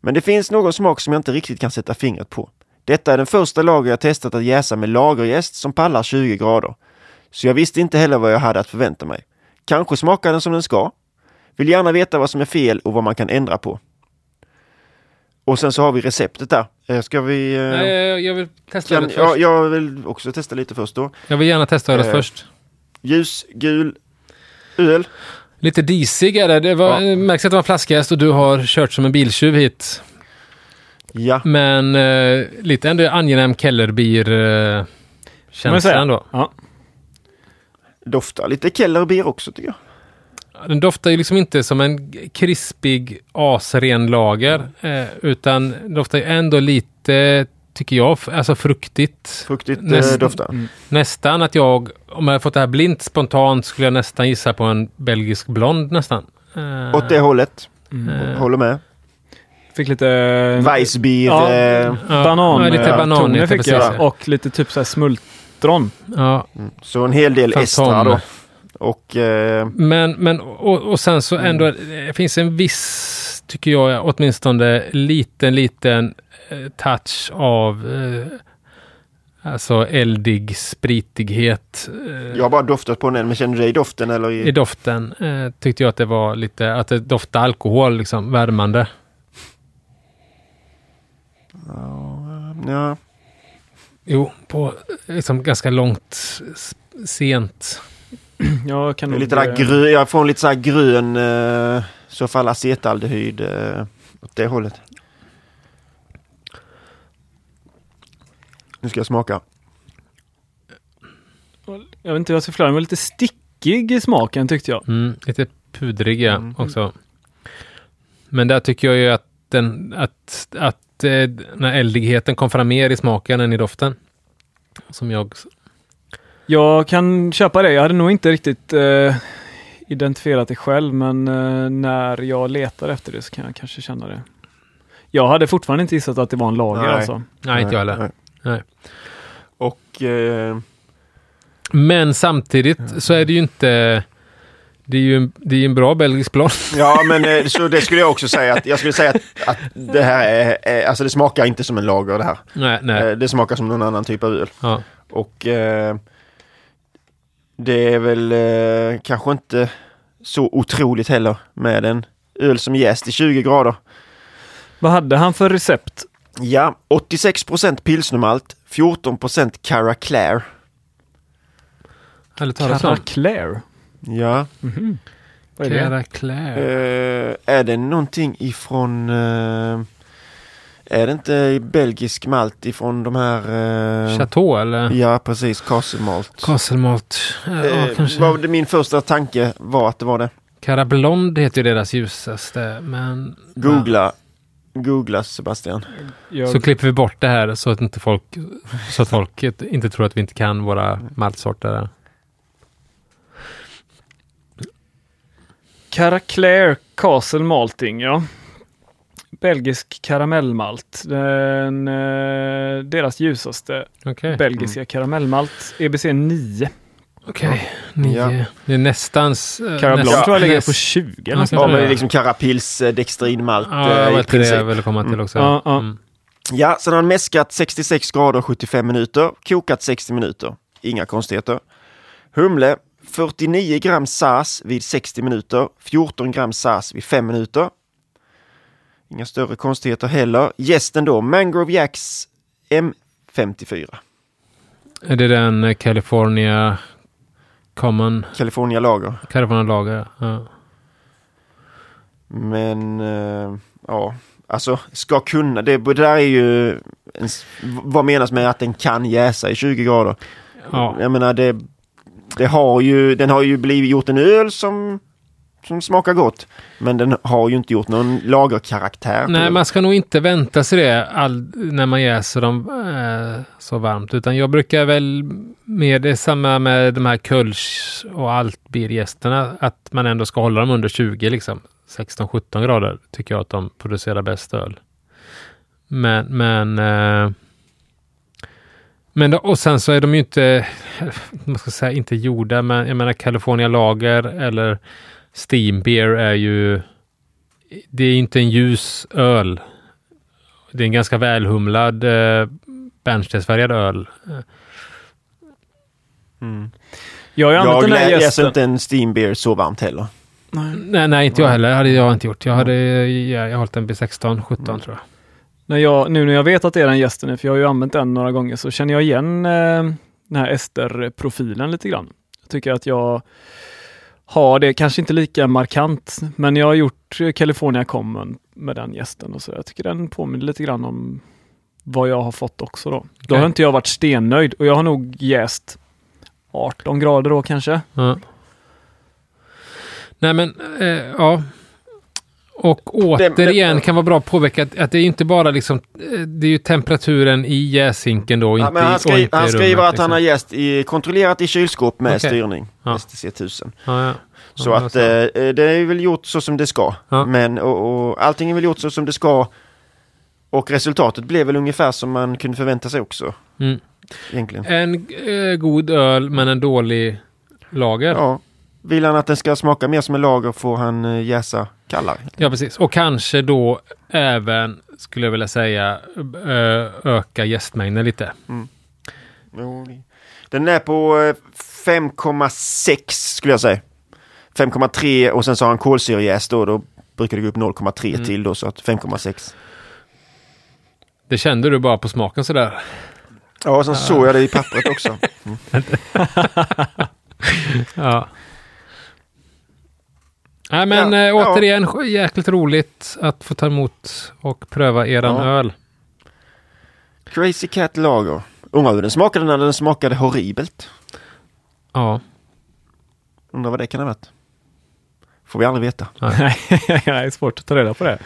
Men det finns någon smak som jag inte riktigt kan sätta fingret på. Detta är den första lager jag testat att jäsa med lagerjäst som pallar 20 grader. Så jag visste inte heller vad jag hade att förvänta mig. Kanske smakar den som den ska. Vill gärna veta vad som är fel och vad man kan ändra på. Och sen så har vi receptet där. Eh, Ska vi... eh, nej, jag vill testa kan, ölet ja, först. jag vill också testa lite först då. Jag vill gärna testa ölet Eh, först. Ljusgul öl. Lite disig är det. Det var, Ja. märks att det var en flaskhäst och du har kört som en biltjuv hit. Ja. Men eh, lite ändå angenäm Kellerbier eh, Kan man säga. känslan då. Ja. Doftar lite Kellerbier också tycker jag. Den doftar ju liksom inte som en krispig asren lager. Eh, utan doftar ju ändå lite, tycker jag, alltså fruktigt. Fruktigt eh, Nästan- doftar. Nästan att jag, om jag hade fått det här blint spontant, skulle jag nästan gissa på en belgisk blond nästan. Eh, Åt det hållet. Mm. eh, Håller med. Fick lite... Weissbier. Ja. Eh, Banan, ja, lite eh, banan toner heter fick jag. ja. Och lite typ så här smultron. ja. så en hel del Fantom. estra då. Och eh, Men, men och, och sen så ändå, det finns en viss, tycker jag, åtminstone liten, liten eh, touch av eh, alltså eldig spritighet eh, jag har bara doftat på den, men känner du dig i doften eller? i I, doften. Eh, tyckte jag att det var lite, att det doftade alkohol, liksom, värmande. Ja. Jo, på liksom ganska långt sent. Jag kan lite där grön, jag får en lite så här grön, eh, i så fall acetaldehyd eh, åt det hållet. Nu ska jag smaka. Jag vet inte hur jag ska förklara, var lite stickig i smaken tyckte jag. Mm, lite pudrig ja, Mm. också. Men där tycker jag ju att, den, att, att eh, den här eldigheten kom fram mer i smaken än i doften. Som jag... Jag kan köpa det. Jag hade nog inte riktigt eh, identifierat det själv, men eh, när jag letar efter det så kan jag kanske känna det. Jag hade fortfarande inte gissat att det var en lager Nej. alltså. Nej, inte jag heller. Nej. Nej. Och eh, Men samtidigt så är det ju inte... Det är ju en, det är en bra belgisk blond. Ja, men eh, så det skulle jag också säga. Att, jag skulle säga att, att det här är, är, alltså det smakar inte som en lager det här. Nej, nej. Eh, Det smakar som någon annan typ av öl. Ja. Och eh, det är väl eh, kanske inte så otroligt heller med en öl som jäst i 20 grader. Vad hade han för recept? Ja, 86% pilsnermalt, 14 Cara Claire. Eller talas Ja, Mhm. Vad är det? Caraclair. eh, är det någonting ifrån... Eh, är det inte belgisk malt ifrån de här... Eh, Chateau eller? ja, precis. Castle Malt. Castle Malt. Ja, Eh, kanske. vad det, min första tanke var att det var det. Cara Blond heter ju deras ljusaste, men... Googla. Googla Sebastian. Jag, Så klipper vi bort det här så att inte folk, så att folk inte tror att vi inte kan våra maltsorter. Caraclair Castle Malting, ja. Belgisk karamellmalt. Den, eh, deras ljusaste Okej. belgiska karamellmalt. EBC 9. Okej. Nio. Ja. Det är nästans... eh, Cara Blond näst- tror jag ligger på 20 eller Ja, men det är liksom Carapils eh, dextrinmalt Ja, det i var inte det princip. jag ville komma till också. Ja, ja. Mm. Ja, sen har han mäskat 66 grader 75 minuter, kokat 60 minuter. Inga konstigheter. Humle 49 gram sas vid 60 minuter, 14 gram sas vid 5 minuter. Inga större konstigheter heller. Gästen då, Mangrove Jacks M54. Är det den eh, California Common California Lager. California Lager? Ja. Men eh, ja, alltså ska kunna. Det, det där är ju en, vad menas med att den kan jäsa i 20 grader? ja. Jag menar det, det har ju, den har ju blivit gjort en öl som, som smakar gott. Men den har ju inte gjort någon lagerkaraktär. Nej, man ska nog inte vänta sig det all, när man jäser dem eh, så varmt. Utan jag brukar väl med det är samma med de här Kölsch och Altbiergästerna. Att man ändå ska hålla dem under 20 liksom. 16-17 grader tycker jag att de producerar bäst öl. Men, men eh, men då, och sen så är de ju inte, man ska säga inte gjorda, men jag menar California Lager eller Steam Beer är ju det är inte en ljus öl. Det är en ganska välhumlad eh, bärnstensfärgad öl. Mm. Jag Jag den här lä- jäser gästen. inte en Steam Beer så varmt heller. Nej, nej, inte jag heller. Det hade jag inte gjort. Jag hade ja, jag har hållit den vid 16, 17 tror jag. När jag, nu när jag vet att det är den gästen, för jag har ju använt den några gånger, så känner jag igen eh, den här Ester-profilen lite grann. Jag tycker att jag har det, kanske inte lika markant, men jag har gjort California Common med den gästen och så. Jag tycker den påminner lite grann om vad jag har fått också då. Då Okej. har inte jag varit stennöjd och jag har nog jäst 18 grader då kanske. Ja. Nej, men eh, ja. Och återigen det- kan vara bra att påpeka att, att det är inte bara liksom, eh, det är ju temperaturen i jäsinken då, Ja, inte i, han, skri- inte han skriver rummet, att han har liksom. jäst i, kontrollerat i kylskåp med Okej. styrning. Ja. STC 1000. Ja, ja. Så Ja, att alltså. eh, det är väl gjort så som det ska. Ja. Men och, och, allting är väl gjort så som det ska. Och resultatet blev väl ungefär som man kunde förvänta sig också. Mm. Egentligen. En eh, god öl, men en dålig lager. Ja. Vill han att den ska smaka mer som en lager får han eh, jäsa kallare. Ja, precis. Och kanske då även, skulle jag vilja säga, öka gästmängden lite. Det- Den är på eh, 5,6 skulle jag säga. 5,3 och sen så har han kolsyrejäst då. Då brukar det gå upp 0,3 Mm. till då så att 5,6. Det kände du bara på smaken sådär. Ja, och sen såg jag det i pappret också. Ja. Nej, men Ja, ja. återigen, sk- jäkligt roligt att få ta emot och pröva eran Ja. öl. Crazy Cat Lager. Undrar hur den smakade när den smakade horribelt. Ja. Undrar vad det kan ha varit. Får vi aldrig veta. Nej, det är svårt att ta reda på det.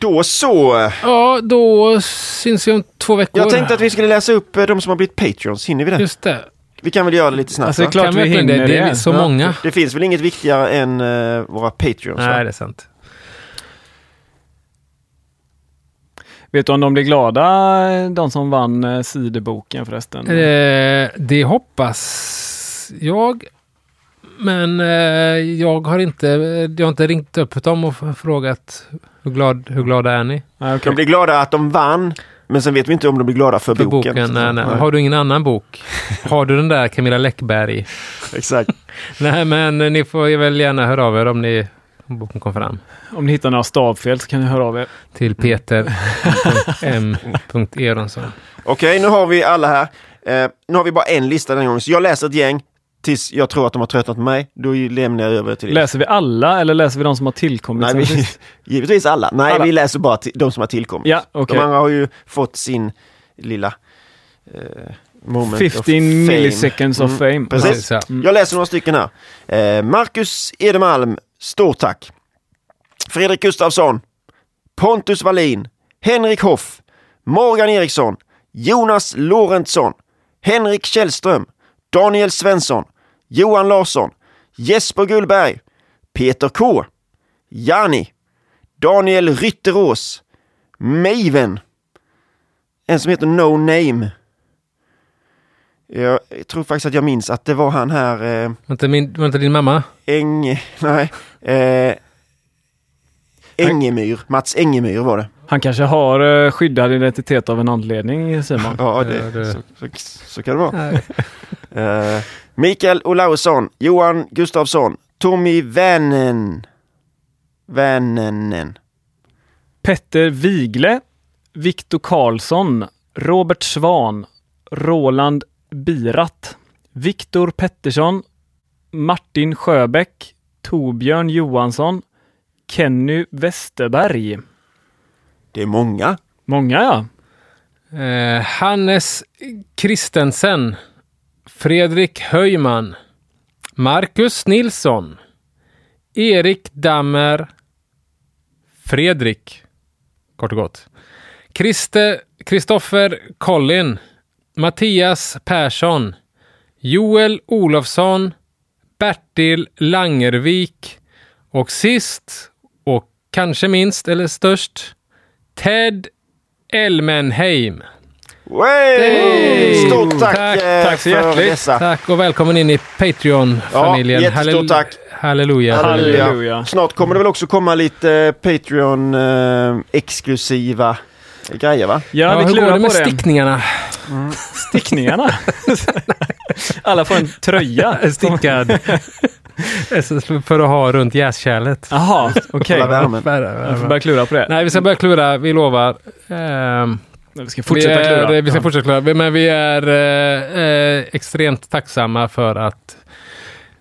Då så. Ja, då syns vi om två veckor. Jag tänkte att vi skulle läsa upp eh, de som har blivit Patreons. Hinner vi det? Just det. Vi kan väl göra det lite snabbt Alltså, det är klart Kan vi hinner det. Det är så många. Det finns väl inget viktigare än uh, våra Patreons? va? Nej, det är sant. Vet du om de blir glada, de som vann eh, sideboken förresten? Eh, det hoppas jag. Men eh, jag har inte, jag har inte ringt upp dem och frågat hur, glad, hur glada är ni okej. De blir glada att de vann, men sen vet vi inte om de blir glada för, för boken. boken? Nej, nej. Nej. Har du ingen annan bok? Har du den där Camilla Läckberg? Exakt. Nej, men ni får väl gärna höra av er om, ni, om boken kom fram. Om ni hittar några stavfel så kan ni höra av er. Till peter.m.eronsson. Okej, nu har vi alla här. Eh, nu har vi bara en lista den gången, så jag läser ett gäng tills jag tror att de har tröttnat på mig. Då lämnar jag över till er. Läser vi alla eller läser vi de som har tillkommit? Nej, vi, givetvis alla. Nej, Alla. vi läser bara till, de som har tillkommit. Ja, okej. De andra har ju fått sin lilla eh, moment 15 of milliseconds of Mm, fame. Precis. Precis, ja. Jag läser några stycken här. Eh, Marcus Edemalm, stort tack. Fredrik Gustafsson, Pontus Wallin, Henrik Hoff, Morgan Eriksson, Jonas Lorentzon, Henrik Källström, Daniel Svensson, Johan Larsson, Jesper Gullberg, Peter K, Jani, Daniel Rytterås, Maven, en som heter No Name. Jag tror faktiskt att jag minns att det var han här, eh, Var inte, min, var inte din mamma? Eng... Nej. Eh, Engemyr. Mats Engemyr var det. Han kanske har eh, skyddad identitet av en anledning, Simon. Ja, det- Så, så, så kan det vara. Eh, Mikael Olausson, Johan Gustafsson, Tommy Vänen. Vänenen. Petter Wigle, Viktor Karlsson, Robert Svan, Roland Birat, Viktor Pettersson, Martin Sjöbäck, Torbjörn Johansson, Kenny Westerberg. Det är många. Många ja. Eh, Hannes Kristensen. Fredrik Höjman. Marcus Nilsson. Erik Dammer. Fredrik. Kort och gott. Kristoffer Collin. Mattias Persson. Joel Olofsson. Bertil Langervik. Och sist och kanske minst eller störst Ted Elmenheim. Hey! Stort tack, Tack, eh, tack så för hjärtligt. dessa. Tack och välkommen in i Patreon-familjen. Ja, jättestort Hallel- tack. Halleluja. Halleluja. Halleluja. Snart kommer det väl också komma lite eh, Patreon-exklusiva grejer va? Ja, Ja, vi hur går klurar det på med det. stickningarna? Stickningarna. Alla får en tröja. Stickad. För att ha runt jäskärlet. Jaha, okej. Värmen. Jag får börja klura på det. Nej, vi ska börja klura. Vi lovar. Ehm, Vi ska fortsätta vi är, klura. Vi ska Ja. fortsätta klura. Men vi är eh, eh, extremt tacksamma för att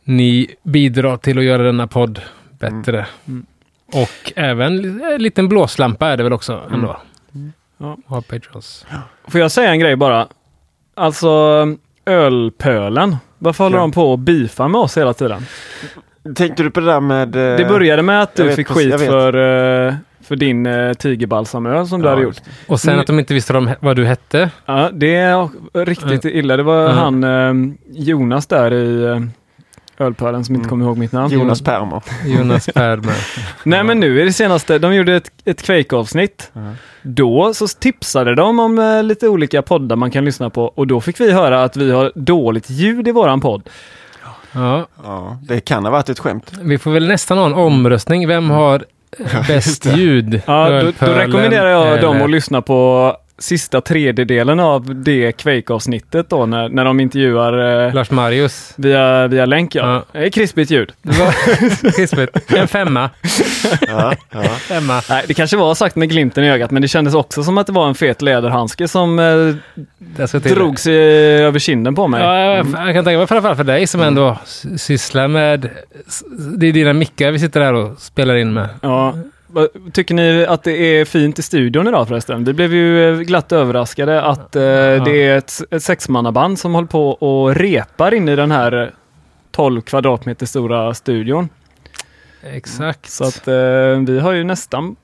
ni bidrar till att göra denna podd bättre. Mm. Och även en liten blåslampa är det väl också ändå. Ja. Ha Patreons. Får jag säga en grej bara? Alltså, ölpölen. Varför håller Ja. de på och beefa med oss hela tiden? Tänkte du på det där med... eh, Det började med att du fick precis, skit för, eh, för din uh, tigerbalsamöl som du Ja, hade gjort. Och sen att de inte visste om vad du hette. Ja, det är riktigt illa. Det var Mm. han eh, Jonas där i eh, ölpölen som inte Mm. kommer ihåg mitt namn. Jonas Permer. Jonas Perdman. Nej men nu är det senaste, de gjorde ett, ett Quake-avsnitt. Då så tipsade de om eh, lite olika poddar man kan lyssna på och då fick vi höra att vi har dåligt ljud i våran podd. Ja, Ja, det kan ha varit ett skämt. vi får väl nästan ha en omröstning. Vem har eh, bäst ljud? Ja, då, då rekommenderar jag dem att lyssna på sista tredjedelen av det Quake-avsnittet då när, när de intervjuar eh, Lars Marius. via, via länk. Ja. Ja. Det är krispigt ljud. Krispigt. En femma. Ja, ja. femma. Nej, det kanske var sagt med glimten i ögat men det kändes också som att det var en fet läderhandske som eh, drogs eh, över kinden på mig. Ja, jag, jag kan tänka mig framförallt för dig som ändå s- sysslar med... Det är dina mickar vi sitter här och spelar in med. Ja. Tycker ni att det är fint i studion idag förresten? Vi blev ju eh, glatt överraskade att eh, det är ett, ett sexmannaband som håller på och repar in i den här eh, 12 kvadratmeter stora studion. Exakt. Så att eh, vi har ju nästan,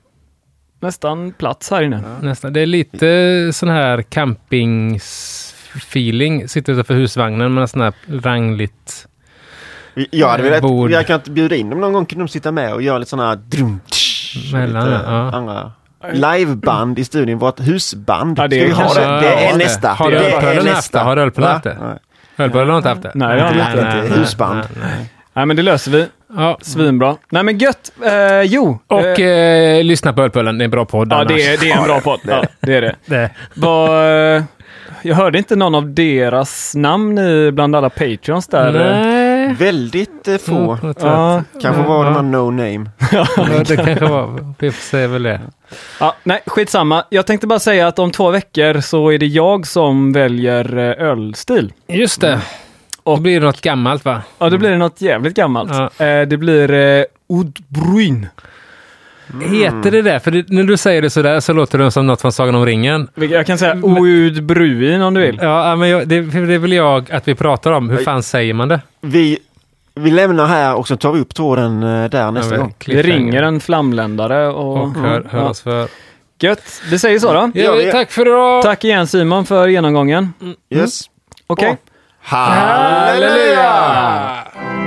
nästan plats här inne. Nästan. Det är lite sån här campingsfeeling. Sitter utanför husvagnen med en sån här rangligt... Vi- Jag hade velat, Bord. jag kan inte bjuda in dem någon gång, kunde de sitta med och göra lite sådana här drum, Mellan, lite ja. andra liveband i studion, vårt husband. Ja, det Ska vi ha det? Det är nästa. Har det Ölpölen haft det? Har Ölpölen Va? haft det? Ölpölen har inte haft det? Nej, det har inte. inte husband. nej, nej. Nej, men det löser vi. Ja. Svinbra. Nej, men gött. Eh, jo. Och eh, eh, lyssna på Ölpullen, det är en bra podd ja, annars. det är, det är en bra podd. Ja, det är det. det. Vad, eh, jag hörde inte någon av deras namn i bland alla patreons där. Nej. Väldigt eh, få. Ja, att- Kanske var de Ja. här no name. Ja, det kanske var. Vi får se väl det. Ja, nej, skitsamma. Jag tänkte bara säga att om två veckor så är det jag som väljer eh, ölstil. Just det. Och- Då blir det något gammalt va? Ja, då blir det något jävligt gammalt. Ja. Eh, det blir eh, Oudbruin. Heter det det? För det, när du säger det sådär så låter det som något från Sagan om ringen. Jag kan säga Oudbruin om du vill. Ja, men jag, det, det vill jag att vi pratar om. Hur fan säger man det? Vi, vi lämnar här och så tar vi upp tråden eh, där nästa Ja, gång. Vi ringer en flamländare och... Och hör, hör ja. oss för. Gött. Det säger så då. vi. tack för idag! Tack igen Simon för genomgången. Yes. Okej. Halleluja! Halleluja!